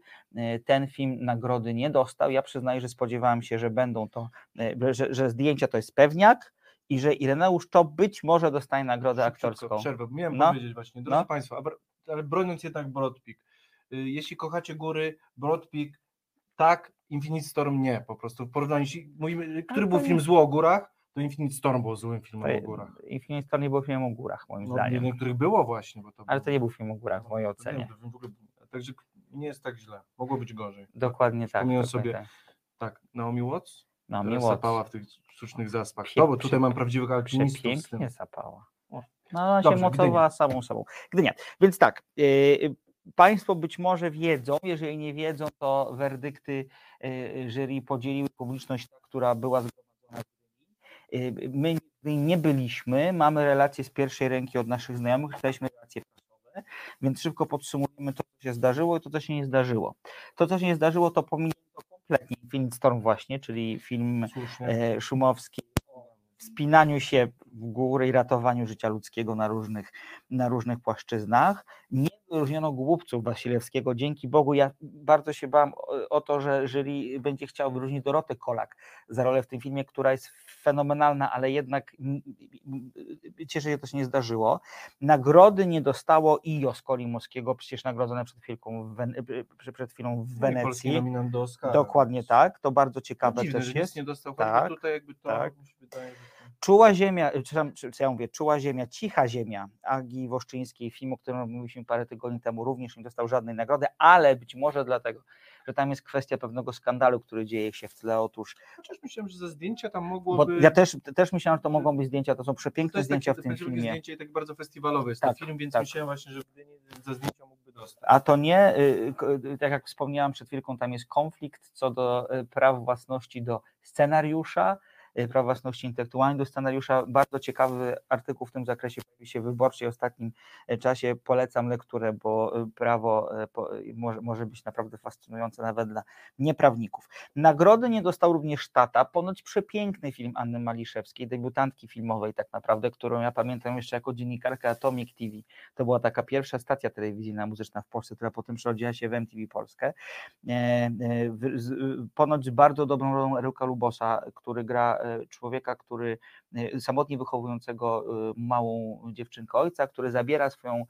S1: Ten film nagrody nie dostał. Ja przyznaję, że spodziewałem się, że będą to, e, że, że zdjęcia to jest pewniak i że Ireneusz to być może dostanie nagrodę aktorską.
S2: Przerwę. Miałem
S1: No.
S2: powiedzieć właśnie. Drodzy
S1: No.
S2: Państwo, ale broniąc jednak Broadpeak, y, jeśli kochacie góry, Broadpeak tak, Infinite Storm nie, po prostu w porównaniu, mówimy, który był
S1: nie-
S2: film zły o górach, to Infinite Storm był złym filmem o górach.
S1: Infinite Storm nie był filmem o górach, moim
S2: No,
S1: zdaniem.
S2: niektórych było właśnie, bo to
S1: Ale to nie był film o górach w mojej
S2: to wiem,
S1: ocenie.
S2: w ogóle, także nie jest tak źle, mogło być gorzej.
S1: Dokładnie tak.
S2: Przypomniałem
S1: dokładnie
S2: sobie-
S1: tak.
S2: Tak, Naomi Watts,
S1: No, miło.
S2: sapała w tych sztucznych zaspach.
S1: Pie-
S2: No bo tutaj mam prawdziwych alpinistów.
S1: Przepięknie zapała.
S2: O.
S1: No, ona
S2: Dobrze,
S1: się mocowała samą sobą. Gdynia. Więc tak, yy, Państwo być może wiedzą, jeżeli nie wiedzą, to werdykty yy, jury podzieliły publiczność, która była zgromadzona. Yy, My nigdy nie byliśmy, mamy relacje z pierwszej ręki od naszych znajomych, czytaliśmy relacje prasowe, więc szybko podsumujemy to, co się zdarzyło i to, co się nie zdarzyło. To, co się nie zdarzyło, to pominięto kompletnie Infinite Storm właśnie, czyli film
S2: Słusznie.
S1: e, Szumowski o wspinaniu się w górę i ratowaniu życia ludzkiego na różnych, na różnych płaszczyznach. Nie wyróżniono głupców Wasilewskiego. Dzięki Bogu ja bardzo się bałem o, to, że jury będzie chciał wyróżnić Dorotę Kolak za rolę w tym filmie, która jest fenomenalna, ale jednak cieszę się, że to się nie zdarzyło. Nagrody nie dostało Ijo z Kolimowskiego, przecież nagrodzone przed chwilą w, Wen- przed chwilą w
S2: Polski
S1: Wenecji.
S2: nominant do Oscara.
S1: Dokładnie tak, to bardzo
S2: No
S1: ciekawe
S2: dziwne,
S1: też jest.
S2: nie dostał,
S1: Tak,
S2: tutaj jakby to
S1: tak.
S2: mi się wydaje, że.
S1: Czuła ziemia, czy, czy, ja mówię, czuła ziemia, cicha ziemia Agi Woszczyńskiej, film, o którym mówiliśmy parę tygodni temu, również nie dostał żadnej nagrody, ale być może dlatego, że tam jest kwestia pewnego skandalu, który dzieje się w tle. Otóż,
S2: Chociaż myślałem, że ze zdjęcia tam
S1: bo
S2: mogłoby...
S1: ja też, też myślałem, że to mogą być zdjęcia, to są
S2: to
S1: przepiękne
S2: jest
S1: zdjęcia
S2: takie,
S1: w tym filmie.
S2: zdjęcie i tak bardzo festiwalowe jest
S1: Tak,
S2: ten film, więc
S1: tak.
S2: myślałem właśnie, że za zdjęcia mógłby dostać.
S1: A to nie, y, y, tak jak wspomniałam przed chwilką, tam jest konflikt co do y, praw własności do scenariusza, y, praw własności intelektualnej do scenariusza. Bardzo ciekawy artykuł w tym zakresie pojawił się w wyborczej w ostatnim y, czasie. Polecam lekturę, bo prawo y, może, może być naprawdę fascynujące nawet dla nieprawników. Nagrody nie dostał również Tata, ponoć przepiękny film Anny Maliszewskiej, debiutantki filmowej tak naprawdę, którą ja pamiętam jeszcze jako dziennikarkę Atomic TV. To była taka pierwsza stacja telewizyjna muzyczna w Polsce, która potem przerodziła się w MTV Polskę. E, e, Ponoć bardzo dobrą rolą Eryka Lubosa, który gra człowieka, który e, samotnie wychowującego e, małą dziewczynkę ojca, który zabiera swoją,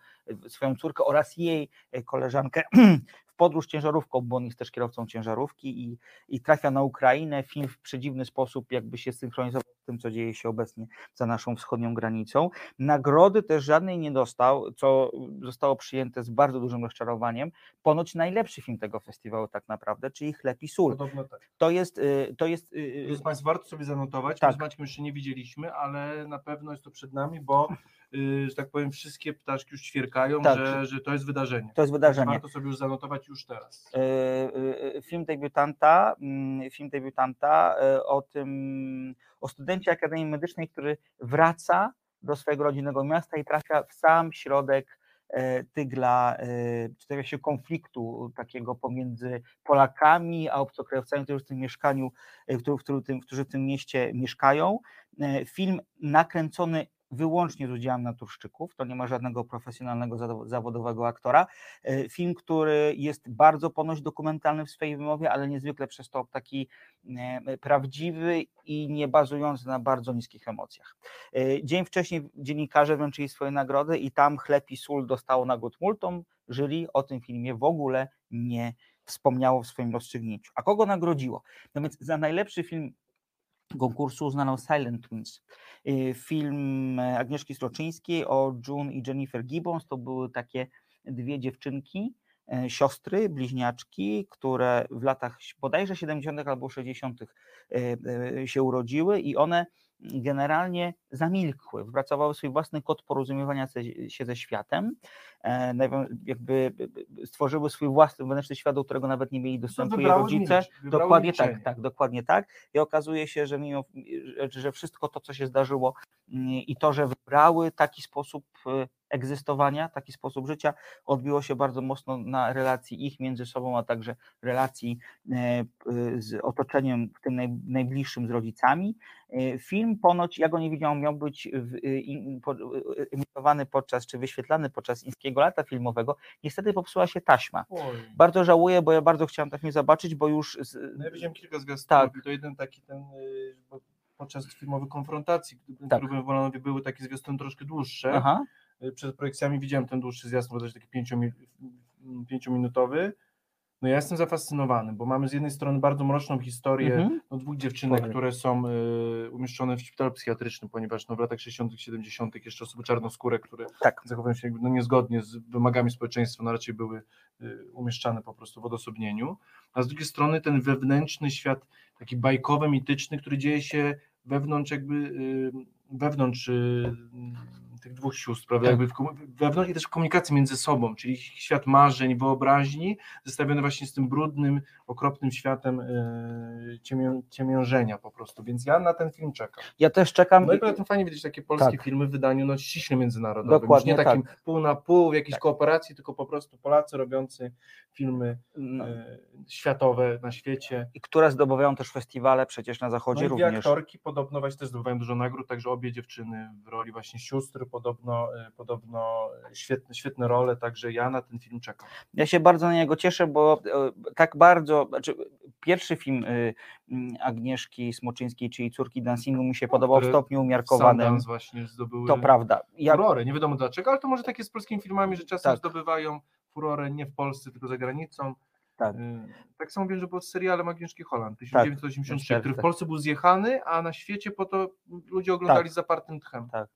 S1: swoją córkę oraz jej e, koleżankę w podróż ciężarówką, bo on jest też kierowcą ciężarówki i, i trafia na Ukrainę. Film w przedziwny sposób jakby się synchronizował z tym, co dzieje się obecnie za naszą wschodnią granicą. Nagrody też żadnej nie dostał, co zostało przyjęte z bardzo dużym rozczarowaniem. Ponoć najlepszy film tego festiwalu tak naprawdę, czyli Chleb i Sól.
S2: Podobno tak.
S1: To jest, y, to jest y,
S2: Drodzy Państwo, warto sobie zanotować.
S1: Tak.
S2: My z Maćkiem jeszcze nie widzieliśmy, ale na pewno jest to przed nami, bo, y, że tak powiem, wszystkie ptaszki już ćwierkają,
S1: Tak.
S2: że, że to jest wydarzenie.
S1: to jest wydarzenie.
S2: Warto sobie już zanotować już teraz.
S1: E, e, film debiutanta, mm, film debiutanta o tym, o studencie Akademii Medycznej, który wraca do swojego rodzinnego miasta i trafia w sam środek tygla, czy trafia się konfliktu takiego pomiędzy Polakami a obcokrajowcami, którzy w tym mieszkaniu, którzy, w tym- którzy w tym mieście mieszkają. Film nakręcony wyłącznie z udziałem naturszczyków, to nie ma żadnego profesjonalnego, zawo- zawodowego aktora. E, Film, który jest bardzo ponoć dokumentalny w swojej wymowie, ale niezwykle przez to taki e, prawdziwy i nie bazujący na bardzo niskich emocjach. E, Dzień wcześniej dziennikarze wręczyli swoje nagrody i tam Chleb i Sól dostało nagród multum. Jury o tym filmie w ogóle nie wspomniało w swoim rozstrzygnięciu. A kogo nagrodziło? No więc za najlepszy film konkursu uznano Silent Twins. Y, Film e, Agnieszki Stroczyńskiej o June i Jennifer Gibbons. To były takie dwie dziewczynki, e, siostry, bliźniaczki, które w latach bodajże 70. albo 60. e, się urodziły i one generalnie zamilkły, wypracowały swój własny kod porozumiewania się ze światem, jakby e, stworzyły swój własny wewnętrzny świat, do którego nawet nie mieli dostępu jej rodzice. Dokładnie tak,
S2: milczenie.
S1: tak, dokładnie tak. I okazuje się, że mimo, że- wszystko to, co się zdarzyło mm, i to, że wybrały taki sposób e, egzystowania, taki sposób życia, odbiło się bardzo mocno na relacji ich między sobą, a także relacji e, z otoczeniem, w tym naj, najbliższym z rodzicami. Film ponoć, ja go nie widziałam, miał być emitowany podczas, czy wyświetlany podczas Inskiego Lata Filmowego. Niestety popsuła się taśma.
S2: Oj.
S1: Bardzo żałuję, bo ja bardzo chciałem ten film zobaczyć, bo już z,
S2: No ja widziałem kilka zwiastunów
S1: Tak.
S2: to jeden taki ten, y, bo podczas filmowej konfrontacji, gdy
S1: Tak.
S2: tak. w Wolanowie były takie zwiastuny troszkę dłuższe,
S1: Aha,
S2: y, przed projekcjami widziałem ten dłuższy zwiastun, bo to taki pięciomi- pięciominutowy. No ja jestem zafascynowany, bo mamy z jednej strony bardzo mroczną historię
S1: mhm.
S2: no, dwóch dziewczynek,
S1: Powiem.
S2: które są y, umieszczone w szpitalu psychiatrycznym, ponieważ no, w latach 60., 70. jeszcze osoby czarnoskóre, które
S1: Tak.
S2: zachowują się jakby, no, niezgodnie z wymagami społeczeństwa, no, raczej były y, umieszczane po prostu w odosobnieniu. A z drugiej strony ten wewnętrzny świat, taki bajkowy, mityczny, który dzieje się wewnątrz jakby, y, wewnątrz y, tych dwóch sióstr, prawda,
S1: Tak.
S2: jakby w, wewnątrz i też w komunikacji między sobą, czyli świat marzeń, wyobraźni, zestawiony właśnie z tym brudnym, okropnym światem y, ciemię, ciemiężenia po prostu, więc ja na ten film czekam.
S1: Ja też czekam.
S2: No i
S1: i-
S2: poza tym fajnie widzieć takie polskie
S1: Tak.
S2: filmy w wydaniu no, ściśle międzynarodowym,
S1: Dokładnie
S2: już nie takim
S1: tak.
S2: pół na pół w jakiejś
S1: Tak.
S2: kooperacji, tylko po prostu Polacy robiący filmy
S1: no,
S2: e, światowe na świecie.
S1: i które zdobywają też festiwale przecież na
S2: No
S1: zachodzie
S2: i dwie
S1: również.
S2: aktorki podobno właśnie też zdobywają dużo nagród, także obie dziewczyny w roli właśnie sióstr podobno, e, podobno świetne, świetne role, także ja na ten film czekam.
S1: Ja się bardzo na niego cieszę, bo e, tak bardzo, znaczy pierwszy film y, Agnieszki Smoczyńskiej, czyli Córki Dancingu mi się podobał w stopniu umiarkowanym.
S2: Sundance właśnie zdobyły
S1: To prawda. Ja,
S2: furorę, nie wiadomo dlaczego, ale to może takie z polskimi filmami, że czasem
S1: Tak.
S2: zdobywają furorę nie w Polsce, tylko za granicą.
S1: Tak.
S2: Y, Tak samo wiem, że było z serialem Agnieszki Holland 1983,
S1: Tak,
S2: który w. Polsce był zjechany, a na świecie po to ludzie oglądali
S1: Tak.
S2: z zapartym tchem.
S1: Tak.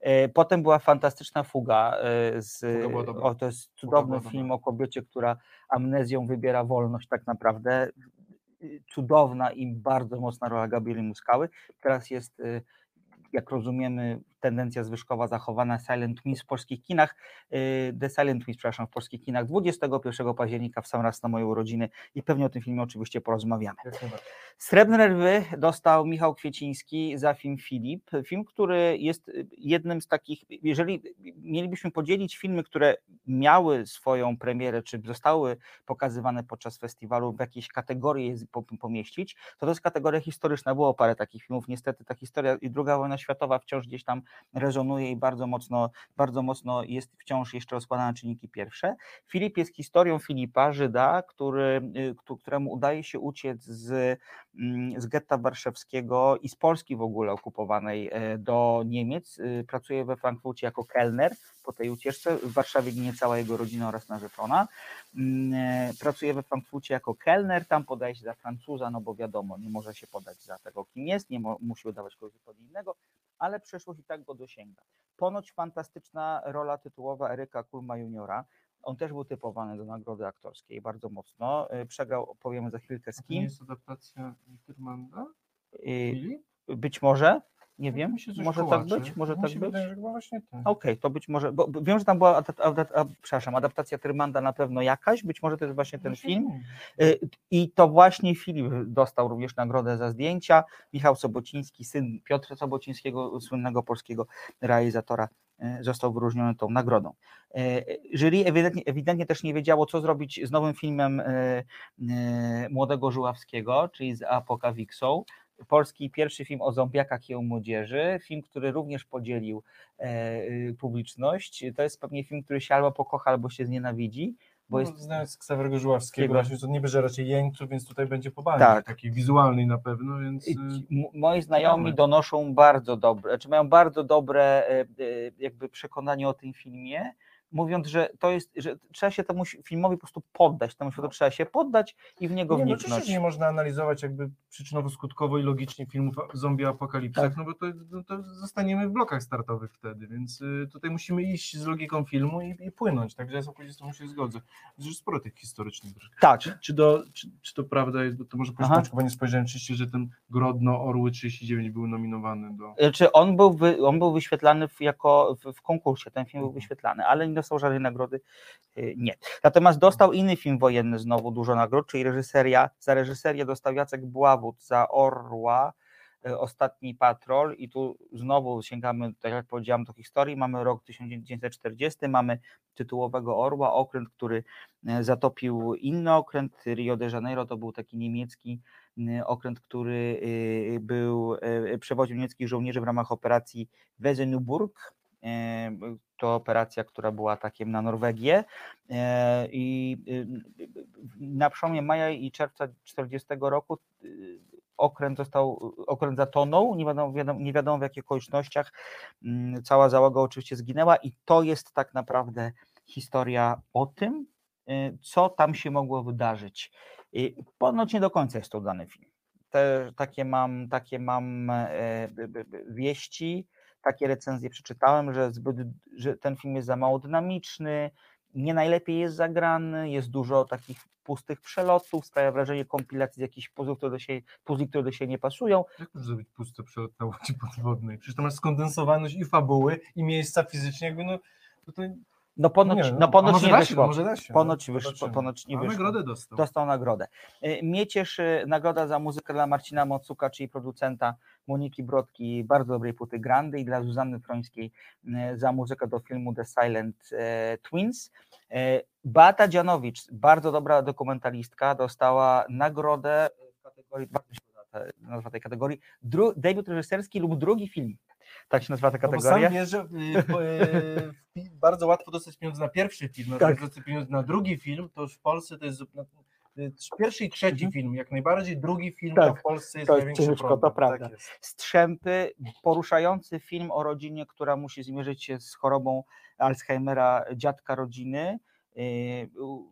S1: E, Potem była fantastyczna fuga. e, Z,
S2: Fuga
S1: o, to jest cudowny film o kobiecie, która amnezją wybiera wolność tak naprawdę. Y, Cudowna i bardzo mocna rola Gabrieli Muskały. Teraz jest, jak rozumiemy, tendencja zwyżkowa zachowana Silent Twins w polskich kinach. The Silent Twins, przepraszam, w polskich kinach 21 października w sam raz na moje urodziny i pewnie o tym filmie oczywiście porozmawiamy. Srebrne Lwy dostał Michał Kwieciński za film Filip. Film, który jest y, jednym z takich, jeżeli mielibyśmy podzielić filmy, które miały swoją premierę, czy zostały pokazywane podczas festiwalu, w je po- pomieścić, to to jest kategoria historyczna. Było parę takich filmów. Niestety ta historia i druga wojna światowa wciąż gdzieś tam rezonuje i bardzo mocno, bardzo mocno jest wciąż jeszcze rozkładana na czynniki pierwsze. Filip jest historią Filipa, Żyda, który, y, któ- któremu udaje się uciec z z getta warszawskiego i z Polski w ogóle okupowanej e, do Niemiec. Y, Pracuje we Frankfurcie jako kelner po tej ucieczce. W Warszawie ginie cała jego rodzina oraz narzeczona. Mm, e, Pracuje we Frankfurcie jako kelner, tam podaje się za Francuza, no bo wiadomo, nie może się podać za tego, kim jest, nie mo- musi udawać kogoś zupełnie innego, ale przeszłość i tak go dosięga. Ponoć fantastyczna rola tytułowa Eryka Kulma juniora. On też był typowany do nagrody aktorskiej bardzo mocno. Y, Przegrał, powiemy za chwilkę z
S2: To nie
S1: kim.
S2: jest adaptacja Filip?
S1: Być może, nie
S2: Tak
S1: wiem, może tak
S2: kołacze.
S1: być, może
S2: Mi
S1: tak być.
S2: wydaje, właśnie tak.
S1: Okej, to być może, bo wiem, że tam była a, przepraszam, adaptacja Tyrmanda na pewno jakaś, być może to jest właśnie ten
S2: Właśnie
S1: film.
S2: nie.
S1: Y, I to właśnie Filip dostał również nagrodę za zdjęcia. Michał Sobociński, syn Piotra Sobocińskiego, słynnego polskiego realizatora, został wyróżniony tą nagrodą. Y, Jury ewidentnie, ewidentnie też nie wiedziało, co zrobić z nowym filmem y, młodego Żuławskiego, czyli z Apokawiksą. Polski pierwszy film o zombiakach i o młodzieży, film, który również podzielił e, publiczność. To jest pewnie film, który się albo pokocha, albo się znienawidzi, bo
S2: no,
S1: jest
S2: Znając Ksawerego Żuławskiego, właśnie to niby, że raczej jeńców, więc tutaj będzie po bani,
S1: Tak.
S2: takiej wizualnej na pewno, więc...
S1: I
S2: y,
S1: Moi znajomi
S2: ciekawe.
S1: donoszą bardzo dobre, czy mają bardzo dobre e, e, jakby przekonanie o tym filmie, mówiąc, że to jest, że trzeba się temu filmowi po prostu poddać, temu światu trzeba się poddać i w niego
S2: Nie, no oczywiście,
S1: wniknąć.
S2: nie można analizować jakby przyczynowo-skutkowo i logicznie filmów zombie apokalipsach,
S1: Tak.
S2: no bo to, no to zostaniemy w blokach startowych wtedy, więc y, tutaj musimy iść z logiką filmu i, i płynąć, także ja z tym się zgodzę. Jest sporo tych historycznych.
S1: Tak,
S2: Czy, czy, do, czy, czy to prawda jest, bo to może bo nie spojrzałem oczywiście, że ten Grodno Orły 39 był nominowany do...
S1: Czy on był, wy, on był wyświetlany w, jako w, w konkursie, ten film był
S2: Mhm.
S1: wyświetlany, ale nie dostał żadnej nagrody, y, nie. Natomiast dostał inny film wojenny znowu dużo nagród, czyli reżyseria, za reżyserię dostał Jacek Bławut, za Orła, y, Ostatni Patrol i tu znowu sięgamy, tak jak powiedziałem, do historii, mamy rok 1940, mamy tytułowego Orła, okręt, który y, zatopił inny okręt, Rio de Janeiro to był taki niemiecki okręt, który był, przewoził niemieckich żołnierzy w ramach operacji Wesenuburg. To operacja, która była atakiem na Norwegię. E, I y, na przełomie maja i czerwca 40 roku y, okręt został, okręt zatonął, nie wiadomo, wiadomo, nie wiadomo w jakich okolicznościach. Mm, Cała załoga oczywiście zginęła i to jest tak naprawdę historia o tym, y, co tam się mogło wydarzyć. Ponoć nie do końca jest to udany film. Te, takie mam, takie mam e, wieści, takie recenzje przeczytałem, że, zbyt, że ten film jest za mało dynamiczny, nie najlepiej jest zagrany, jest dużo takich pustych przelotów, sprawia wrażenie kompilacji z jakichś puzzli, które do siebie, puzli, które do siebie nie pasują.
S2: Jak możesz zrobić pusty przelot na łodzi podwodnej? Przecież to masz skondensowaność i fabuły, i miejsca fizycznie, jakby no... To, to,
S1: No ponoć
S2: nie, no,
S1: no, ponoć nie
S2: się,
S1: wyszło.
S2: da się,
S1: Ponoć,
S2: no,
S1: wysz, ponoć nie wyszło.
S2: nagrodę dostał.
S1: Dostał nagrodę. Y, Mnie cieszy nagroda za muzykę dla Marcina Mocuka, czyli producenta Moniki Brodki, bardzo dobrej płyty Grandy i dla Zuzanny Frońskiej y, za muzykę do filmu The Silent Twins. Beata Dzianowicz, bardzo dobra dokumentalistka, dostała nagrodę w kategorii, nazywa tej kategorii, dru, debiut reżyserski lub drugi film. Tak się nazywa ta
S2: No
S1: kategoria.
S2: sam wiesz, że y, y, bardzo łatwo dostać pieniądze na pierwszy film,
S1: Tak.
S2: dostać pieniądze na drugi film, to już w Polsce to jest no, y, pierwszy i trzeci
S1: Mhm.
S2: film, jak najbardziej, drugi film
S1: Tak,
S2: to w Polsce jest
S1: to jest
S2: największy
S1: ciężko,
S2: problem.
S1: to prawda.
S2: Tak.
S1: Strzępy, poruszający film o rodzinie, która musi zmierzyć się z chorobą Alzheimera dziadka rodziny. Yy,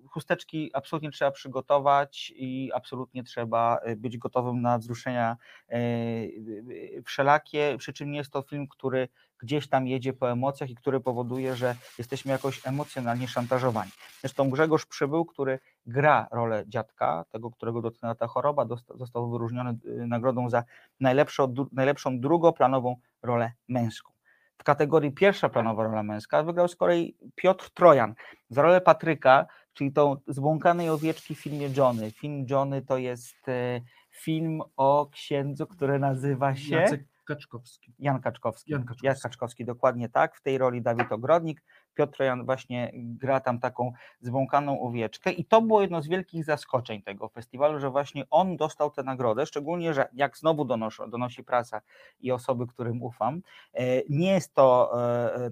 S1: Chusteczki absolutnie trzeba przygotować i absolutnie trzeba y, być gotowym na wzruszenia yy, wszelakie, przy czym nie jest to film, który gdzieś tam jedzie po emocjach i który powoduje, że jesteśmy jakoś emocjonalnie szantażowani. Zresztą Grzegorz Przybył, który gra rolę dziadka, tego, którego dotknęła ta choroba, został wyróżniony y, nagrodą za najlepszą, najlepszą drugoplanową rolę męską. W kategorii pierwsza planowa rola męska wygrał z kolei Piotr Trojan za rolę Patryka, czyli tą zbłąkanej owieczki w filmie Johnny. Film Johnny to jest e, film o księdzu, który nazywa się...
S2: Jacek Kaczkowski.
S1: Jan Kaczkowski.
S2: Jan Kaczkowski.
S1: Kaczkowski, dokładnie tak. W tej roli Dawid Ogrodnik. Piotr Trojan właśnie gra tam taką zbłąkaną owieczkę i to było jedno z wielkich zaskoczeń tego festiwalu, że właśnie on dostał tę nagrodę, szczególnie, że jak znowu donoszą, donosi prasa i osoby, którym ufam, e, nie jest to e, e,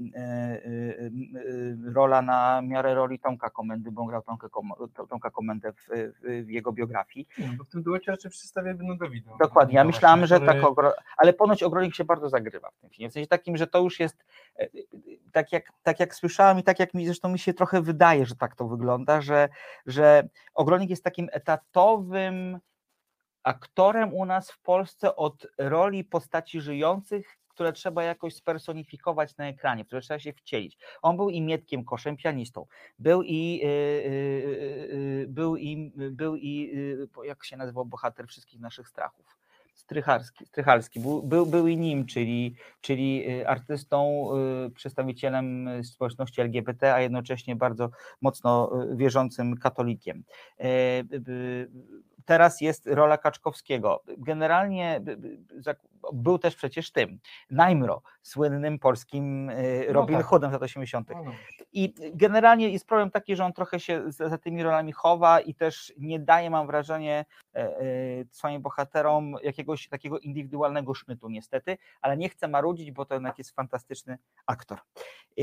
S1: rola na miarę roli Tomka Komendy, bo on grał Tomkę, Tomka Komendę w, w, jego biografii.
S2: Nie, bo w tym duecie raczej przedstawia będą Dawida.
S1: Dokładnie, ja
S2: Dawida
S1: myślałem, że tak, ogro... ale ponoć Ogronik się bardzo zagrywa w tym filmie, w sensie takim, że to już jest tak jak, tak jak słyszałem i tak jak mi zresztą mi się trochę wydaje, że tak to wygląda, że, że Ogronik jest takim etatowym aktorem u nas w Polsce od roli postaci żyjących, które trzeba jakoś spersonifikować na ekranie, które trzeba się wcielić. On był i Mietkiem Koszem, pianistą, był i, y, y, y, był i, był i y, jak się nazywał bohater wszystkich naszych strachów? Strycharski, Strychalski był, był, był i nim, czyli, czyli y, artystą, y, przedstawicielem społeczności LGBT, a jednocześnie bardzo mocno y, wierzącym katolikiem. E, Teraz jest rola Kaczkowskiego. Generalnie y, zak- był też przecież tym, Najmro, słynnym polskim y,
S2: No
S1: Robin
S2: tak.
S1: Hoodem z lat 80.
S2: No, no.
S1: I generalnie jest problem taki, że on trochę się za, za tymi rolami chowa i też nie daje, mam wrażenie, e, e, swoim bohaterom jakiegoś takiego indywidualnego sznytu, niestety, ale nie chcę marudzić, bo to jednak jest fantastyczny aktor. E,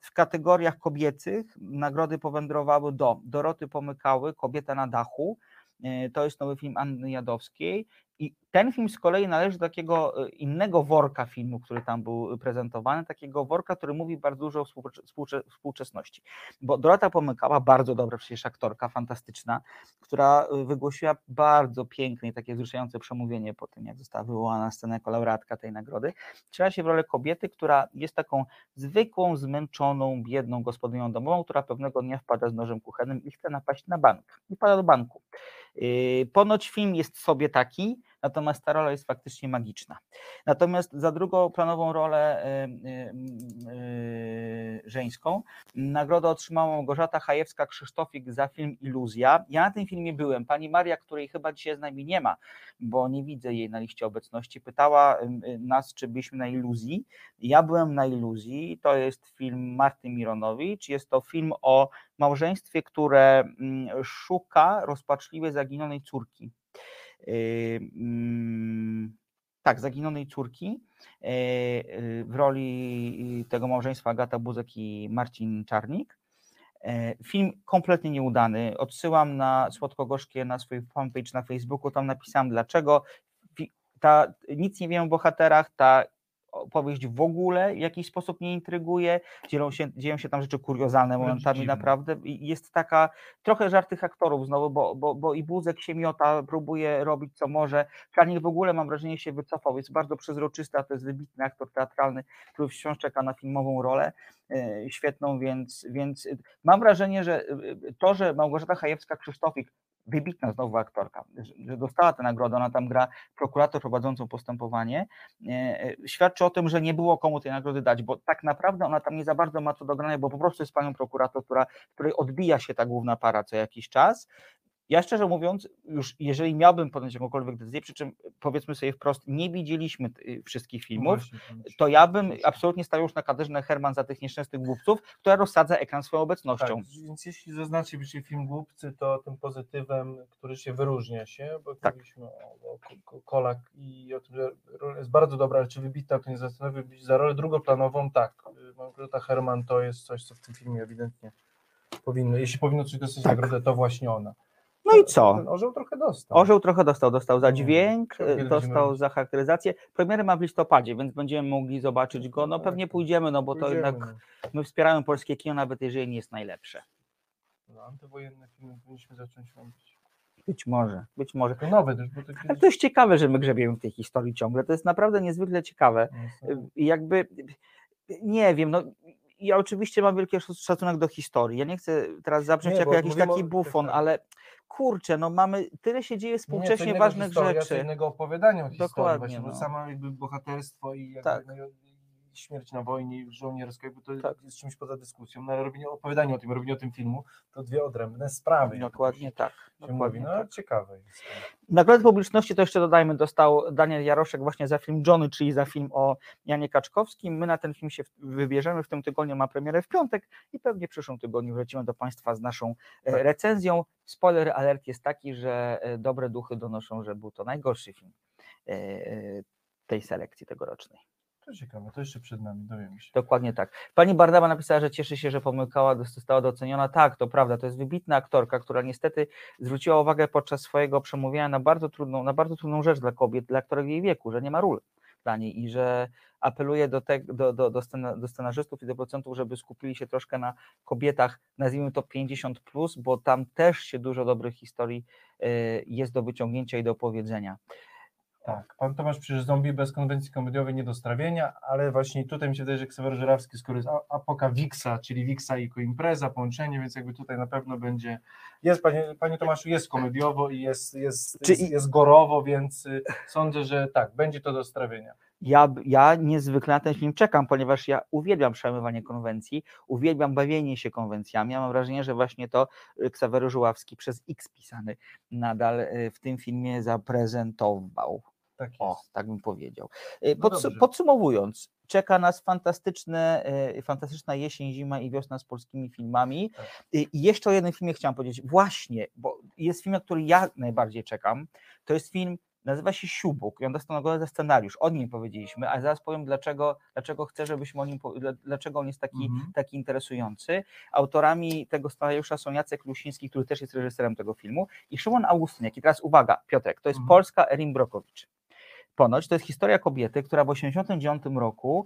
S1: W kategoriach kobiecych nagrody powędrowały do Doroty Pomykały, Kobieta na dachu. E, To jest nowy film Anny Jadowskiej. I ten film z kolei należy do takiego e, innego worka filmu, który tam był prezentowany, takiego worka, który mówi bardzo dużo o współcze- współcze- współczesności. Bo Dorota Pomykała, bardzo dobra przecież aktorka, fantastyczna, która y, wygłosiła bardzo piękne i takie wzruszające przemówienie po tym, jak została wywołana na scenę jako laureatka tej nagrody. Wciela się w rolę kobiety, która jest taką zwykłą, zmęczoną, biedną gospodynią domową, która pewnego dnia wpada z nożem kuchennym i chce napaść na bank. I pada do banku. Ponoć film jest sobie taki, natomiast ta rola jest faktycznie magiczna. Natomiast za drugoplanową rolę y, y, y, żeńską nagrodę otrzymała Małgorzata Chajewska-Krzysztofik za film Iluzja. Ja na tym filmie byłem. Pani Maria, której chyba dzisiaj z nami nie ma, bo nie widzę jej na liście obecności, pytała nas, czy byliśmy na Iluzji. Ja byłem na Iluzji. To jest film Marty Mironowicz. Jest to film o małżeństwie, które mm, szuka rozpaczliwie zaginionej córki. Mm, tak, zaginionej córki. Yy, yy, W roli tego małżeństwa Agata Buzek i Marcin Czarnik. E, Film kompletnie nieudany. Odsyłam na słodko-gorzkie na swój fanpage na Facebooku. Tam napisałem dlaczego. Ta, nic nie wiem o bohaterach. Ta opowieść w ogóle w jakiś sposób nie intryguje. Dzieją się, dzieją się tam rzeczy kuriozalne
S2: Wręcz
S1: momentami
S2: dziwne.
S1: naprawdę. I jest taka trochę żart tych aktorów znowu, bo, bo, bo i Buzek się miota, próbuje robić co może. Czarnik w ogóle mam wrażenie się wycofał. Jest bardzo przezroczysty, a to jest wybitny aktor teatralny, który wciąż czeka na filmową rolę e, świetną, więc, więc mam wrażenie, że y, to, że Małgorzata Chajewska-Krzysztofik, wybitna znowu aktorka, że- dostała tę nagrodę, ona tam gra prokurator prowadzącą postępowanie, e, e, świadczy o tym, że nie było komu tej nagrody dać, bo tak naprawdę ona tam nie za bardzo ma co do grania, bo po prostu jest panią prokurator, która, której odbija się ta główna para co jakiś czas. Ja szczerze mówiąc, już jeżeli miałbym podjąć jakąkolwiek decyzję, przy czym powiedzmy sobie wprost, nie widzieliśmy y, wszystkich filmów,
S2: tam już-
S1: to ja bym absolutnie stawiał już na Katarzynę Herman za tych nieszczęsnych głupców, która rozsadza ekran swoją obecnością.
S2: Tak, więc jeśli zaznaczylibyście film Głupcy, to tym pozytywem, który się wyróżnia się, bo
S1: Tak.
S2: mówiliśmy o, o Ko- Ko- Kolak i o tym, że jest bardzo dobra, ale czy wybitna, to nie zastanowiłbyś za rolę drugoplanową, tak. Y, Małgorzata Herman to jest coś, co w tym filmie ewidentnie powinno, jeśli powinno coś dostać
S1: Tak.
S2: nagrodę, to właśnie ona.
S1: No i co?
S2: Ten orzeł trochę dostał.
S1: Orzeł trochę dostał, dostał za
S2: No,
S1: dźwięk,
S2: będziemy
S1: dostał za charakteryzację. Premiery ma w listopadzie, więc będziemy mogli zobaczyć go. No pewnie
S2: tak.
S1: pójdziemy, no bo to
S2: Pójdziemy,
S1: jednak my wspieramy polskie kino, nawet jeżeli nie jest najlepsze.
S2: no. No, antywojenne filmy powinniśmy zacząć robić.
S1: Być może, być może.
S2: Tylko nowe też, bo to
S1: Ale
S2: kiedyś...
S1: to jest ciekawe, że my grzebiemy w tej historii ciągle. To jest naprawdę niezwykle ciekawe.
S2: No,
S1: I jakby nie wiem, no ja oczywiście mam wielki szac- szacunek do historii. Ja nie chcę teraz zabrzmieć
S2: Nie,
S1: jako
S2: bo
S1: jakiś taki
S2: o-
S1: bufon,
S2: tak.
S1: ale kurczę, no mamy, tyle się dzieje
S2: Nie,
S1: współcześnie
S2: innego
S1: ważnych
S2: historia,
S1: rzeczy.
S2: innego opowiadania o historii
S1: Dokładnie,
S2: właśnie, bo
S1: no.
S2: samo jakby bohaterstwo i jakby,
S1: Tak.
S2: no, śmierć na wojnie żołnierskiej, bo to
S1: Tak.
S2: jest czymś poza dyskusją. No, ale robienie opowiadanie o tym, robienie o tym filmu, to dwie odrębne sprawy.
S1: Dokładnie tak.
S2: Się mówi.
S1: Dokładnie
S2: No,
S1: tak.
S2: ciekawe jest.
S1: Nagrodę publiczności to jeszcze dodajmy, dostał Daniel Jaroszek właśnie za film Johnny, czyli za film o Janie Kaczkowskim. My na ten film się wybierzemy, w tym tygodniu ma premierę w piątek i pewnie w przyszłym tygodniu wrócimy do Państwa z naszą e,
S2: Tak.
S1: recenzją. Spoiler alert jest taki, że e, dobre duchy donoszą, że był to najgorszy film e, tej selekcji tegorocznej.
S2: To ciekawe, to jeszcze przed nami, dowiemy się.
S1: Dokładnie tak. Pani Bardama napisała, że cieszy się, że pomykała, została doceniona. Tak, to prawda, to jest wybitna aktorka, która niestety zwróciła uwagę podczas swojego przemówienia na bardzo trudną, na bardzo trudną rzecz dla kobiet, dla aktorek jej wieku, że nie ma ról dla niej i że apeluje do, te, do, do, do, do scenarzystów i do producentów, żeby skupili się troszkę na kobietach, nazwijmy to 50, plus, bo tam też się dużo dobrych historii y, jest do wyciągnięcia i do opowiedzenia.
S2: Tak, pan Tomasz przecież zombie bez konwencji komediowej nie do strawienia, ale właśnie tutaj mi się wydaje, że Ksawery Żurawski, skoro jest apoka Wixa, czyli Wixa i impreza, połączenie, więc jakby tutaj na pewno będzie, jest panie, panie Tomaszu, jest komediowo i jest, jest,
S1: Czy
S2: jest, jest gorowo, więc y, sądzę, że tak, będzie to do strawienia.
S1: Ja, ja niezwykle na ten film czekam, ponieważ ja uwielbiam przełamywanie konwencji, uwielbiam bawienie się konwencjami. Ja mam wrażenie, że właśnie to y, Ksawery Żuławski przez X pisany nadal y, w tym filmie zaprezentował.
S2: Tak jest.
S1: O, tak bym powiedział. Y,
S2: No dobrze.
S1: podsumowując, czeka nas fantastyczne, y, fantastyczna jesień, zima i wiosna z polskimi filmami.
S2: Tak.
S1: Y, I jeszcze o jednym filmie chciałam powiedzieć. Właśnie, bo jest film, na który ja najbardziej czekam. To jest film, nazywa się Siubuk i on dostał nagrodę za scenariusz. O nim powiedzieliśmy, a zaraz powiem, dlaczego, dlaczego chcę, żebyśmy o nim, dlaczego on jest taki,
S2: Mhm.
S1: taki interesujący. Autorami tego scenariusza są Jacek Lusiński, który też jest reżyserem tego filmu i Szymon Augustyniak. I teraz uwaga, Piotrek, to jest
S2: Mhm.
S1: Polska Erin Brokowicz. Ponoć to jest historia kobiety, która w 1989 roku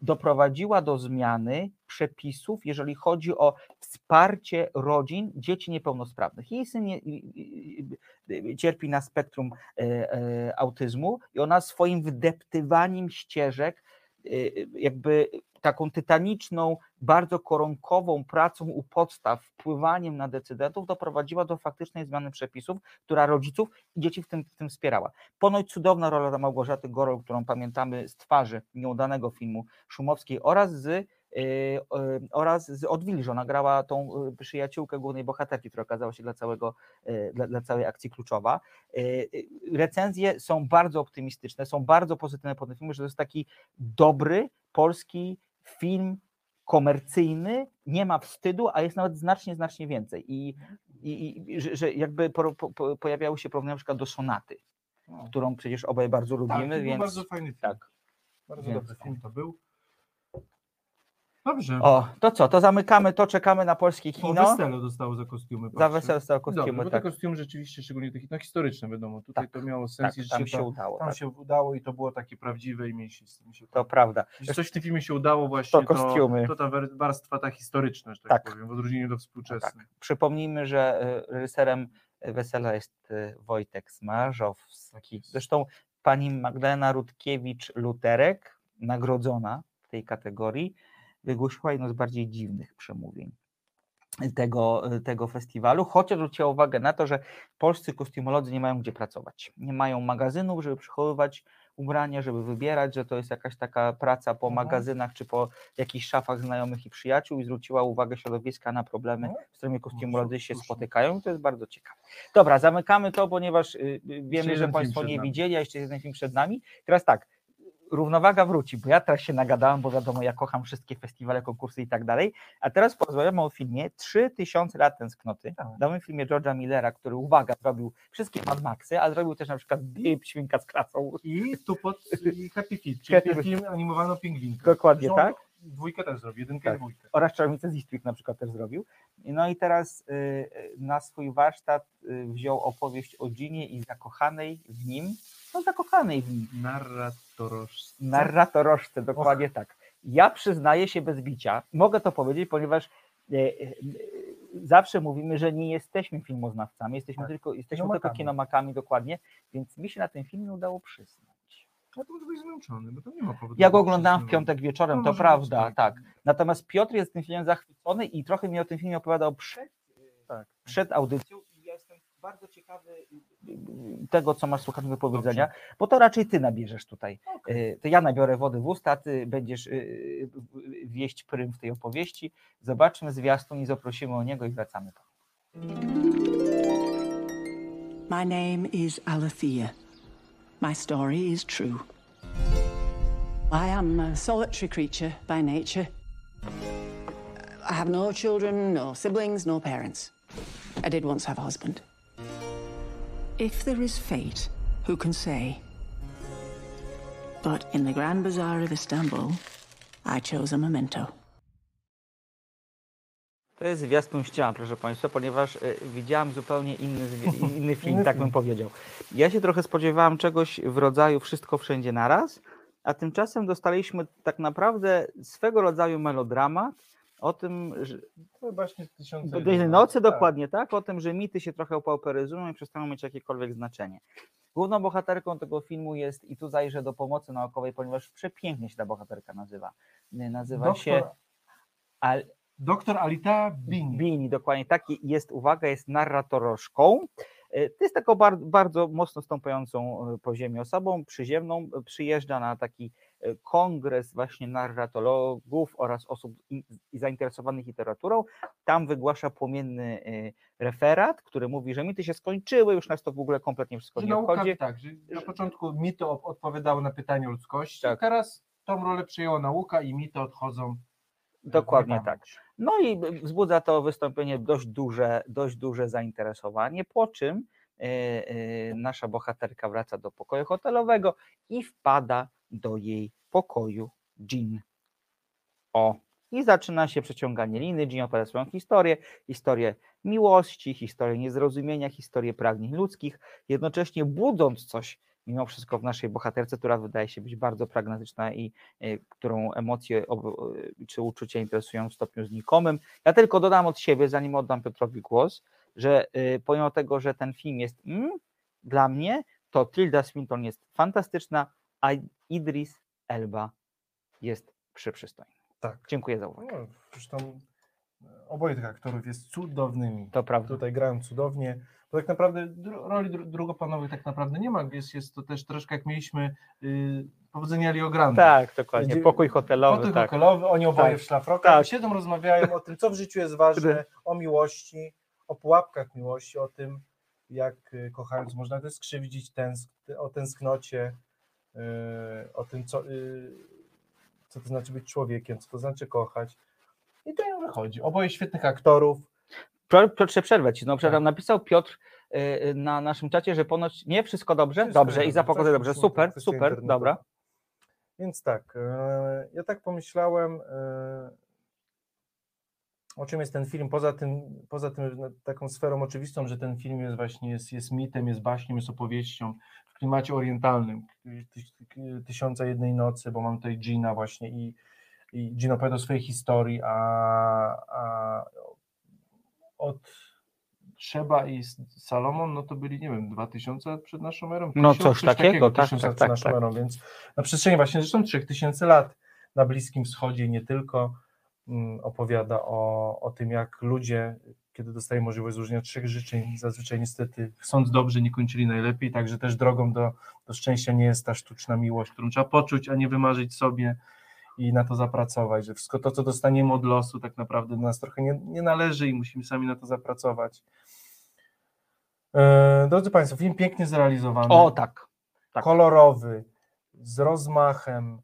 S1: doprowadziła do zmiany przepisów, jeżeli chodzi o wsparcie rodzin dzieci niepełnosprawnych. Jej syn nie, cierpi na spektrum e, e, autyzmu i ona swoim wdeptywaniem ścieżek, jakby taką tytaniczną, bardzo koronkową pracą u podstaw, wpływaniem na decydentów doprowadziła do faktycznej zmiany przepisów, która rodziców i dzieci w tym, w tym wspierała. Ponoć cudowna rola Małgorzaty Gorol, którą pamiętamy z twarzy nieudanego filmu Szumowskiej oraz z y, y, oraz z Odwilży. Ona grała tą y, przyjaciółkę głównej bohaterki, która okazała się dla, całego, y, dla, dla całej akcji kluczowa. Y, y, Recenzje są bardzo optymistyczne, są bardzo pozytywne po tym filmie, że to jest taki dobry polski film komercyjny, nie ma wstydu, a jest nawet znacznie, znacznie więcej. I, i, i że, że jakby po, po, po, pojawiały się porównania na przykład do Sonaty,
S2: No.
S1: którą przecież obaj bardzo
S2: Tak,
S1: lubimy,
S2: to był
S1: więc
S2: bardzo fajny film.
S1: tak.
S2: Bardzo
S1: Więc
S2: dobry
S1: tak.
S2: film to był. Dobrze.
S1: O, to co, to zamykamy to, czekamy na polskie kino.
S2: wesele dostało za kostiumy.
S1: Za
S2: patrzę.
S1: wesele zostały
S2: Dobrze,
S1: kostiumy,
S2: bo
S1: tak,
S2: te kostiumy rzeczywiście, szczególnie takie no, historyczne wiadomo, tutaj
S1: Tak,
S2: to miało sens
S1: tak,
S2: i że
S1: tam
S2: się, to,
S1: udało.
S2: tam
S1: tak.
S2: się udało i to było takie prawdziwe i mi się, mi się
S1: To prawda.
S2: Jeśli coś w tym filmie się udało właśnie,
S1: To kostiumy.
S2: To, to ta warstwa ta historyczna, że tak,
S1: Tak.
S2: powiem, w odróżnieniu do współczesnej.
S1: Przypomnijmy, że y, reżyserem Wesela jest y, Wojtek Smarzowski. Zresztą pani Magdalena Rutkiewicz-Luterek, nagrodzona w tej kategorii, wygłosiła jedno z bardziej dziwnych przemówień tego, tego festiwalu, chociaż zwróciła uwagę na to, że polscy kostiumolodzy nie mają gdzie pracować. Nie mają magazynów, żeby przechowywać ubrania, żeby wybierać, że to jest jakaś taka praca po
S2: Mhm.
S1: magazynach czy po jakichś szafach znajomych i przyjaciół i zwróciła uwagę środowiska na problemy,
S2: No,
S1: z którymi kostiumolodzy się spotykają i to jest bardzo ciekawe. Dobra, zamykamy to, ponieważ y, y, wiemy, że Państwo nie widzieli, a jeszcze jeden film przed nami. Teraz tak, równowaga wróci, bo ja teraz się nagadałem, bo wiadomo, ja kocham wszystkie festiwale, konkursy i tak dalej, a teraz porozmawiamy o filmie 3000 lat tęsknoty,
S2: Tak.
S1: nowym filmie George'a Millera, który, uwaga, zrobił wszystkie Mad Maxy, a zrobił też na przykład Bip, Świnka z klasą.
S2: I tu pod i Happy Feet, czyli
S1: Happy
S2: film animowano pingwinka.
S1: Dokładnie
S2: Zresztą
S1: tak.
S2: Dwójkę też zrobił, jedynkę
S1: Tak.
S2: i dwójkę.
S1: oraz Czarownicę z Eastwick na przykład też zrobił. No i teraz y, y, na swój warsztat y, wziął opowieść o Ginie i zakochanej w nim, no zakochanej w nim,
S2: Narratoroż.
S1: Narratorożce, dokładnie tak. Ja przyznaję się bez bicia, mogę to powiedzieć, ponieważ e, e, zawsze mówimy, że nie jesteśmy filmoznawcami, jesteśmy
S2: Tak.
S1: tylko, jesteśmy
S2: Kinomakami.
S1: tylko kinomakami, dokładnie, więc mi się na ten film nie udało przysnąć.
S2: Ja to może być zmęczony, bo to nie ma powodu.
S1: Ja go oglądałem w piątek wieczorem,
S2: No,
S1: to prawda, tak. Natomiast Piotr jest tym filmem zachwycony i trochę mi o tym filmie opowiadał przed,
S2: Tak.
S1: przed audycją bardzo ciekawy y, tego, co masz słuchać do powiedzenia, bo to raczej ty nabierzesz tutaj. Y, To ja nabiorę wody w usta, ty będziesz y, y, wieść prym w tej opowieści. Zobaczmy zwiastun i zaprosimy o niego i wracamy.
S3: My name is Alethea. My story is true. I am a solitary creature by nature. I have no children, no siblings, no parents. I did once have a husband. If there is fate, who can say? But in the Grand Bazaar of Istanbul, I chose a memento.
S1: To jest zwiastun ścian, proszę Państwa, ponieważ y, widziałam zupełnie inny, inny film, tak bym powiedział. Ja się trochę spodziewałam czegoś w rodzaju wszystko wszędzie naraz, a tymczasem dostaliśmy tak naprawdę swego rodzaju melodramat o tym, że
S2: To właśnie tysiące
S1: nocy
S2: tak.
S1: dokładnie, tak? O tym, że mity się trochę opauperyzują i przestaną mieć jakiekolwiek znaczenie. Główną bohaterką tego filmu jest, i tu zajrzę do pomocy naukowej, ponieważ przepięknie się ta bohaterka nazywa. Y, Nazywa się
S2: Doktor,
S1: Al,
S2: doktor Alita Bini.
S1: Bini, dokładnie taki jest, uwaga, jest narratorożką. E, To jest taką bar- bardzo mocno stąpającą e, po ziemi osobą, przyziemną, przyjeżdża na taki kongres właśnie narratologów oraz osób zainteresowanych literaturą. Tam wygłasza płomienny e, referat, który mówi, że mity się skończyły, już nas to w ogóle kompletnie wszystko
S2: Że
S1: nie
S2: nauka,
S1: obchodzi.
S2: tak, że na początku mity odpowiadały na pytania ludzkości,
S1: Tak.
S2: teraz tą rolę przejęła nauka i mity odchodzą. e,
S1: Dokładnie tak. No i wzbudza to wystąpienie dość duże, dość duże zainteresowanie, po czym e, e, nasza bohaterka wraca do pokoju hotelowego i wpada do jej pokoju Jean. O, i zaczyna się przeciąganie liny. Jean opowiada swoją historię, historię miłości, historię niezrozumienia, historię pragnień ludzkich, jednocześnie budząc coś mimo wszystko w naszej bohaterce, która wydaje się być bardzo pragmatyczna i e, którą emocje ob- e, czy uczucia interesują w stopniu znikomym. Ja tylko dodam od siebie, zanim oddam Piotrowi głos, że y, pomimo tego, że ten film jest mm, dla mnie, to Tilda Swinton jest fantastyczna, a Idris Elba jest przyprzystojny.
S2: Tak.
S1: Dziękuję za uwagę.
S2: No, zresztą e, oboje tych aktorów jest cudownymi.
S1: To prawda.
S2: Tutaj grają cudownie. Bo tak naprawdę dru- roli dru- drugoplanowych tak naprawdę nie ma. Jest, jest to też troszkę jak mieliśmy y, powodzenia Rio Grande.
S1: Tak, dokładnie. Pokój hotelowy,
S2: Potem
S1: tak.
S2: hotelowy, oni oboje
S1: Tak.
S2: w szlafrokach
S1: Tak.
S2: siedzą, rozmawiają o tym, co w życiu jest ważne, o miłości, o pułapkach miłości, o tym, jak y, kochając można też skrzywdzić, tęsk, o tęsknocie, o tym, co, y, co to znaczy być człowiekiem, co to znaczy kochać. I to im wychodzi. Oboje świetnych aktorów.
S1: Piotr- przerwę ci. No, przepraszam, napisał Piotr y, y, na naszym czacie, że ponoć nie wszystko dobrze.
S2: Wszystko
S1: dobrze, i
S2: dobrze.
S1: pogodę
S2: Coś
S1: dobrze. Super, super, dobra.
S2: Więc tak, ja tak pomyślałem, o czym jest ten film, poza tym, poza tym no, taką sferą oczywistą, że ten film jest właśnie, jest, jest mitem, jest baśnią, jest opowieścią w klimacie orientalnym, ty- Tysiąca Jednej Nocy, bo mam tutaj Gina właśnie i, i Gina opowiada o swojej historii, a, a od Trzeba i Salomon, no to byli, nie wiem, 2000 przed naszą erą?
S1: No, coś takiego, tak,
S2: 1000
S1: tak,
S2: przed
S1: tak,
S2: naszą
S1: tak.
S2: erą, więc na przestrzeni właśnie zresztą 3000 lat na Bliskim Wschodzie nie tylko opowiada o, o tym, jak ludzie, kiedy dostają możliwość złożenia trzech życzeń, zazwyczaj niestety chcąc dobrze, nie kończyli najlepiej, także też drogą do, do szczęścia nie jest ta sztuczna miłość, którą trzeba poczuć, a nie wymarzyć sobie i na to zapracować, że wszystko to, co dostaniemy od losu, tak naprawdę do nas trochę nie, nie należy i musimy sami na to zapracować. E, drodzy Państwo, film pięknie zrealizowany
S1: O, tak. tak.
S2: kolorowy, z rozmachem,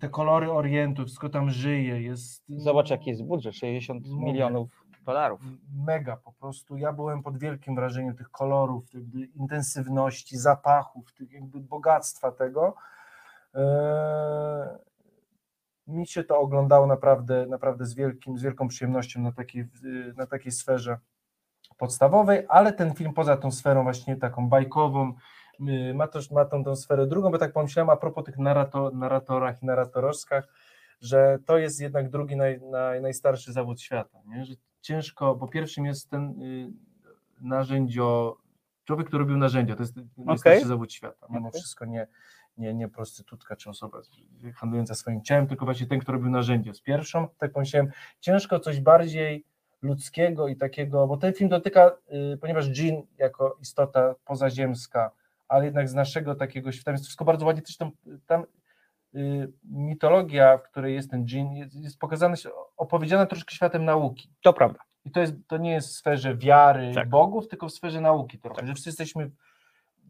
S2: te kolory Orientu, wszystko tam żyje, jest
S1: Zobacz, jaki jest budżet 60
S2: Mówię.
S1: milionów dolarów.
S2: mega po prostu. Ja byłem pod wielkim wrażeniem tych kolorów, tych jakby intensywności, zapachów, tych jakby bogactwa tego. Yy, Mi się to oglądało naprawdę, naprawdę z, wielkim, z wielką przyjemnością na takiej, yy, na takiej sferze podstawowej, ale ten film poza tą sferą właśnie taką bajkową, yy, ma, też, ma tą, tą sferę drugą, bo tak pomyślałem a propos tych narrato, narratorach i narratorożkach, że to jest jednak drugi naj, naj, najstarszy zawód świata, nie? że ciężko, bo pierwszym jest ten y, narzędzio, człowiek, który robił narzędzia, to jest najstarszy zawód świata, mimo
S1: Okej.
S2: wszystko nie, nie, nie prostytutka czy osoba handlująca swoim ciałem, tylko właśnie ten, kto robił narzędzia z pierwszą, tak pomyślałem, ciężko coś bardziej ludzkiego i takiego, bo ten film dotyka, y, ponieważ dżin jako istota pozaziemska, ale jednak z naszego takiego świata, jest wszystko bardzo ładnie, też tam, tam y, mitologia, w której jest ten dżin, jest, jest pokazana, opowiedziana troszkę światem nauki.
S1: To prawda.
S2: I to, jest, to nie jest w sferze wiary
S1: Tak.
S2: bogów, tylko w sferze nauki trochę,
S1: Tak.
S2: że wszyscy jesteśmy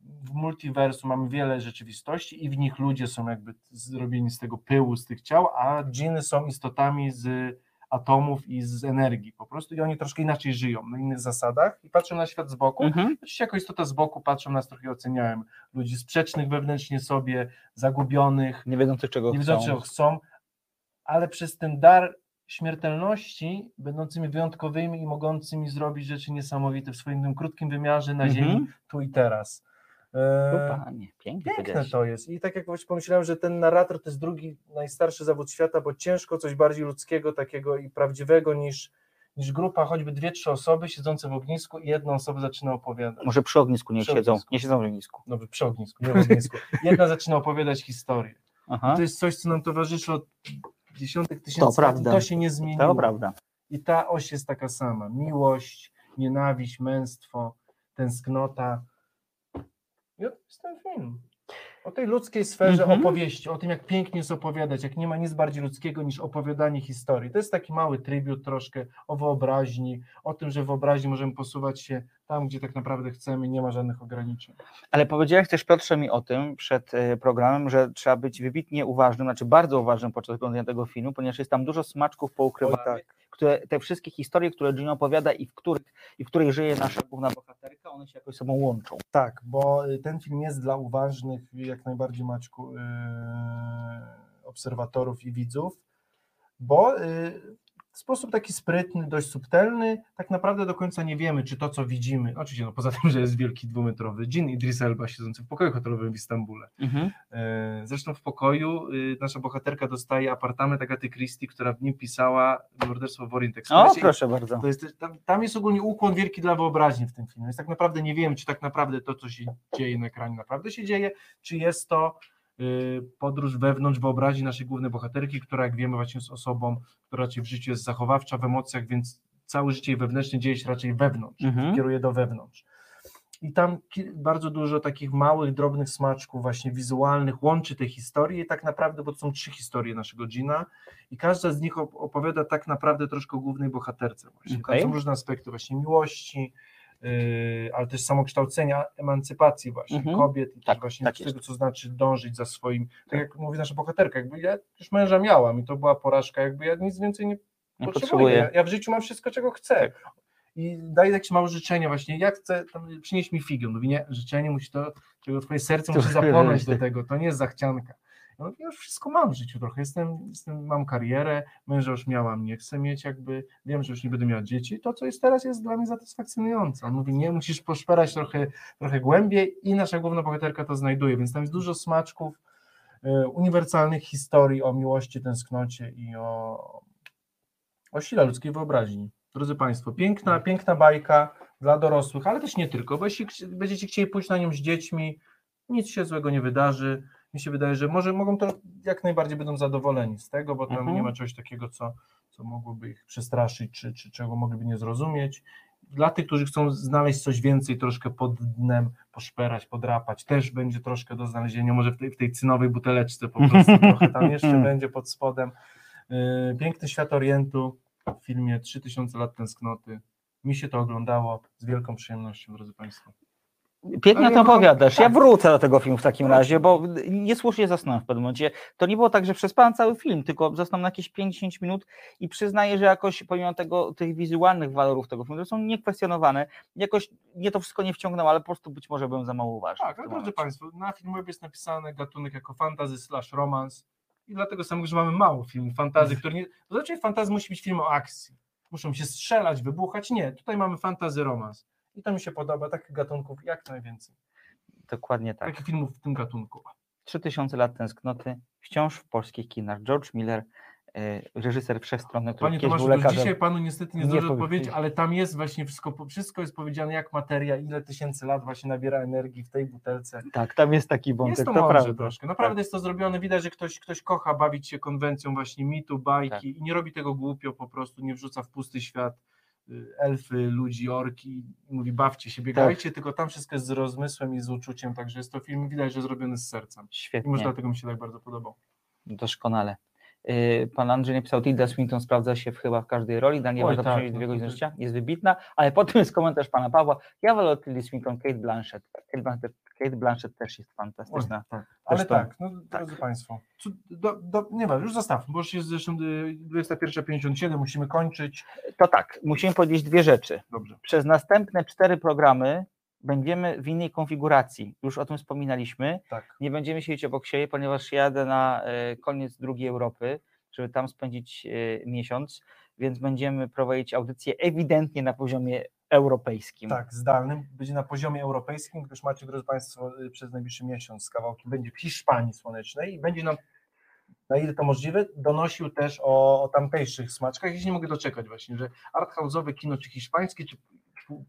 S2: w multiversum, mamy wiele rzeczywistości i w nich ludzie są jakby zrobieni z tego pyłu, z tych ciał, a dżiny są istotami z atomów i z energii po prostu i oni troszkę inaczej żyją, na innych zasadach i patrzą na świat z boku.
S1: Mhm.
S2: Oczywiście jako istota z boku patrzą nas trochę i oceniałem. Ludzi sprzecznych wewnętrznie sobie, zagubionych,
S1: Nie wiedzących czego
S2: nie wiedzą,
S1: chcą.
S2: czego chcą, ale przez ten dar śmiertelności, będącymi wyjątkowymi i mogącymi zrobić rzeczy niesamowite w swoim tym krótkim wymiarze na
S1: Mhm.
S2: ziemi, tu i teraz. E,
S1: Panie, pięknie
S2: Piękne to jest. I tak jak właśnie pomyślałem, że ten narrator to jest drugi najstarszy zawód świata, bo ciężko coś bardziej ludzkiego, takiego i prawdziwego niż, niż grupa, choćby dwie, trzy osoby siedzące w ognisku i jedna osoba zaczyna opowiadać.
S1: Może przy ognisku nie
S2: Przy
S1: siedzą.
S2: ognisku.
S1: Nie siedzą w ognisku.
S2: No przy ognisku, nie w ognisku. Jedna zaczyna opowiadać historię. To jest coś, co nam towarzyszy od dziesiątek tysięcy
S1: To
S2: lat
S1: prawda.
S2: to się nie zmieniło.
S1: To prawda.
S2: I ta oś jest taka sama. Miłość, nienawiść, męstwo, tęsknota. I to jest ten film. O tej ludzkiej sferze
S1: Mhm.
S2: opowieści, o tym, jak pięknie jest opowiadać, jak nie ma nic bardziej ludzkiego niż opowiadanie historii. To jest taki mały tribut troszkę o wyobraźni, o tym, że w wyobraźni możemy posuwać się tam, gdzie tak naprawdę chcemy, nie ma żadnych ograniczeń.
S1: Ale powiedziałeś też Piotrze mi o tym przed e, programem, że trzeba być wybitnie uważnym, znaczy bardzo uważnym podczas oglądania tego filmu, ponieważ jest tam dużo smaczków poukrywanych,
S2: tak.
S1: Które, te wszystkie historie, które Gino opowiada i w, których, i w której żyje nasza główna bohaterka, one się jakoś sobą łączą.
S2: Tak, bo y, ten film jest dla uważnych, jak najbardziej Maćku, yy, obserwatorów i widzów, bo yy, w sposób taki sprytny, dość subtelny, tak naprawdę do końca nie wiemy, czy to, co widzimy, oczywiście no, poza tym, że jest wielki dwumetrowy dżin Idris Elba siedzący w pokoju hotelowym w Istambule.
S1: Mhm.
S2: E, Zresztą w pokoju y, nasza bohaterka dostaje apartament Agaty Christie, która w nim pisała Morderstwo w Orient
S1: O,
S2: Expressie.
S1: proszę bardzo.
S2: To jest, tam, tam jest ogólnie ukłon wielki dla wyobraźni w tym filmie. Więc tak naprawdę nie wiemy, czy tak naprawdę to, co się dzieje na ekranie, naprawdę się dzieje, czy jest to podróż wewnątrz wyobraźni naszej głównej bohaterki, która, jak wiemy, właśnie jest osobą, która raczej w życiu jest zachowawcza, w emocjach, więc całe życie jej wewnętrzne dzieje się raczej wewnątrz,
S1: Mhm.
S2: kieruje do wewnątrz. I tam bardzo dużo takich małych, drobnych smaczków, właśnie wizualnych, łączy te historie, i tak naprawdę, bo to są trzy historie naszego Gina, i każda z nich op- opowiada tak naprawdę troszkę o głównej bohaterce. Właśnie. Tam są różne aspekty właśnie miłości, ale też samokształcenia, emancypacji właśnie
S1: Mhm.
S2: kobiet i
S1: Tak,
S2: właśnie
S1: tak
S2: tego, co znaczy dążyć za swoim, tak jak mówi nasza bohaterka, jakby ja już męża miałam i to była porażka, jakby ja nic więcej nie
S1: Nie
S2: potrzebuję. Ja, ja w życiu mam wszystko, czego chcę. I daje jakieś małe życzenia właśnie, ja chcę, tam, przynieś mi figę. Mówi, nie, życzenie musi to, czego twoje serce musi zapłonąć do tego, to nie jest zachcianka. Ja mówię, już wszystko mam w życiu trochę, jestem, jestem, mam karierę, męża już miałam, nie chcę mieć jakby, wiem, że już nie będę miała dzieci, to co jest teraz jest dla mnie satysfakcjonujące. On mówi, nie, musisz poszperać trochę, trochę głębiej i nasza główna bohaterka to znajduje, więc tam jest dużo smaczków, e, uniwersalnych historii o miłości, tęsknocie i o, o sile ludzkiej wyobraźni. Drodzy Państwo, piękna, piękna bajka dla dorosłych, ale też nie tylko, bo jeśli będziecie chcieli pójść na nią z dziećmi, nic się złego nie wydarzy. Mi się wydaje, że może mogą to jak najbardziej będą zadowoleni z tego, bo tam
S1: Mhm.
S2: nie ma czegoś takiego, co, co mogłoby ich przestraszyć, czy, czy czego mogliby nie zrozumieć. Dla tych, którzy chcą znaleźć coś więcej, troszkę pod dnem, poszperać, podrapać, też będzie troszkę do znalezienia, może w tej, w tej cynowej buteleczce po prostu trochę tam jeszcze będzie pod spodem. Yy, Piękny świat Orientu w filmie 3000 lat tęsknoty. Mi się to oglądało z wielką przyjemnością, drodzy Państwo.
S1: Pięknie to opowiadasz. Ja
S2: tak.
S1: wrócę do tego filmu w takim razie, bo niesłusznie zasnąłem w pewnym momencie. To nie było tak, że przespałem cały film, tylko zasnąłem na jakieś 5-10 minut i przyznaję, że jakoś pomimo tego, tych wizualnych walorów tego filmu, które są niekwestionowane, jakoś mnie to wszystko nie wciągnęło, ale po prostu być może byłem za mało uważny.
S2: Tak, ale drodzy. Państwo, na Filmweb jest napisany gatunek jako fantasy slash romans i dlatego samego, że mamy mało filmów fantazy, które nie... To znaczy fantazy musi być film o akcji. Muszą się strzelać, wybuchać. Nie, tutaj mamy fantazy romans. I to mi się podoba, takich gatunków jak najwięcej.
S1: Dokładnie tak.
S2: Takich filmów w tym gatunku.
S1: 3000 lat tęsknoty, wciąż w polskich kinach. George Miller, e, reżyser wszechstronny, który
S2: Panie
S1: kiedyś
S2: Tomaszu,
S1: był lekarzem.
S2: dzisiaj Panu niestety nie zdążę odpowiedzieć, ale tam jest właśnie wszystko, wszystko jest powiedziane jak materia, ile tysięcy lat właśnie nabiera energii w tej butelce.
S1: Tak, tam jest taki wątek,
S2: Jest to
S1: to, prawda.
S2: troszkę. Naprawdę jest to zrobione. Widać, że ktoś, ktoś kocha bawić się konwencją właśnie mitu, bajki
S1: Tak.
S2: i nie robi tego głupio, po prostu nie wrzuca w pusty świat y, elfy, ludzi, orki i mówi bawcie się, biegajcie, tylko tam wszystko jest z rozmysłem i z uczuciem, także jest to film widać, że zrobiony z sercem. I
S1: Świetnie.
S2: może dlatego mi się tak bardzo podobał.
S1: Doskonale. Yy, Pan Andrzej napisał, Tilda Swinton sprawdza się w, chyba w każdej roli, dla niej
S2: Oj, tak, no
S1: dwie
S2: to
S1: godziny życia, jest wybitna, ale potem jest komentarz Pana Pawła, ja wolę od Tildy Swinton Kate Blanchett. Kate Blanchett, Kate Blanchett też jest fantastyczna.
S2: tak. Ale
S1: Zresztą-
S2: tak, no, drodzy Państwo, do, do, nie ma, już zostawmy, bo już jest zresztą y, 21.57, musimy kończyć.
S1: To tak, musimy powiedzieć dwie rzeczy.
S2: Dobrze.
S1: Przez następne cztery programy będziemy w innej konfiguracji, już o tym wspominaliśmy,
S2: Tak.
S1: nie będziemy siedzieć obok siebie, ponieważ jadę na e, koniec drugiej Europy, żeby tam spędzić e, miesiąc, więc będziemy prowadzić audycję ewidentnie na poziomie europejskim.
S2: Tak, zdalnym, będzie na poziomie europejskim, gdyż macie, drodzy Państwo, y, przez najbliższy miesiąc kawałki będzie w Hiszpanii słonecznej i będzie nam, na ile to możliwe, donosił też o, o tamtejszych smaczkach. Ja się nie mogę doczekać właśnie, że arthouse'owe kino, czy hiszpańskie, czy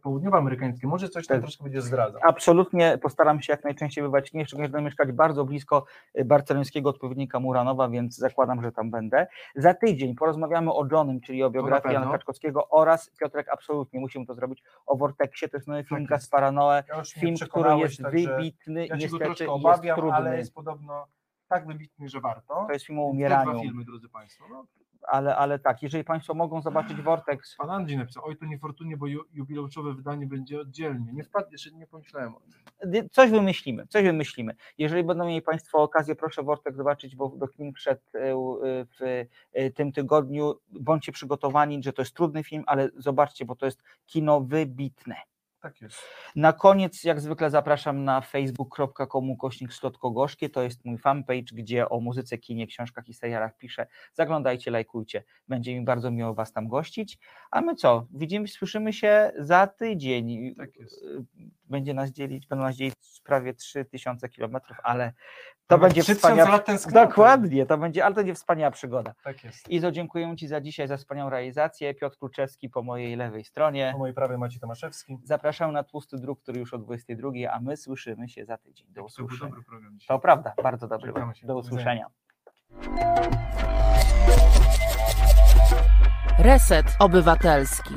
S2: południowoamerykańskie, może coś tam
S1: Tak.
S2: troszkę będzie zdradzał.
S1: Absolutnie postaram się jak najczęściej bywać nie, szczególnie, że będę mieszkać bardzo blisko y, barcelońskiego odpowiednika Muranowa, więc zakładam, że tam będę. Za tydzień porozmawiamy o Johnem, czyli o biografii Jana. Kaczkowskiego oraz Piotrek, absolutnie musimy to zrobić, o Vortexie, to jest nowy film
S2: jest.
S1: Gaspara Noe,
S2: Ja
S1: film, który jest wybitny
S2: Ja
S1: niestety
S2: troszkę
S1: jest
S2: obawiam,
S1: trudny.
S2: ale jest podobno tak wybitny, że warto.
S1: To jest film o umieraniu,
S2: filmy, drodzy Państwo. No,
S1: ale, ale tak, jeżeli Państwo mogą zobaczyć Vortex,
S2: pan Andrzej napisał, oj to niefortunnie, bo ju, jubileuszowe wydanie będzie oddzielnie. Nie wpadł, jeszcze nie pomyślałem o tym.
S1: Coś wymyślimy, coś wymyślimy. Jeżeli będą mieli Państwo okazję, proszę Wortek zobaczyć, bo do u- e, w e, tym tygodniu. Bądźcie przygotowani, że to jest trudny film, ale zobaczcie, bo to jest kino wybitne.
S2: Tak jest.
S1: Na koniec, jak zwykle, zapraszam na facebook.com ukośnik Slotko-Gorzkie. To jest mój fanpage, gdzie o muzyce, kinie, książkach i serialach piszę. Zaglądajcie, lajkujcie. Będzie mi bardzo miło Was tam gościć. A my co? Widzimy, słyszymy się za tydzień.
S2: Tak jest.
S1: Będzie nas dzielić, będą nas dzielić prawie 3000 kilometrów, ale to będzie
S2: 3000
S1: wspaniała.
S2: lat tęsknoty.
S1: Dokładnie, to będzie, ale to będzie wspaniała przygoda.
S2: Tak jest.
S1: Izo, dziękujemy Ci za dzisiaj, za wspaniałą realizację. Piotr Kluczewski po mojej lewej stronie.
S2: Po mojej prawej Maciej Tomaszewski.
S1: Zapraszam na tłusty druk, który już o 22, a my słyszymy się za tydzień. Do
S2: To był
S1: usłyszenia.
S2: dobry program dzisiaj.
S1: To prawda, bardzo dobry. Do usłyszenia.
S4: Reset Obywatelski.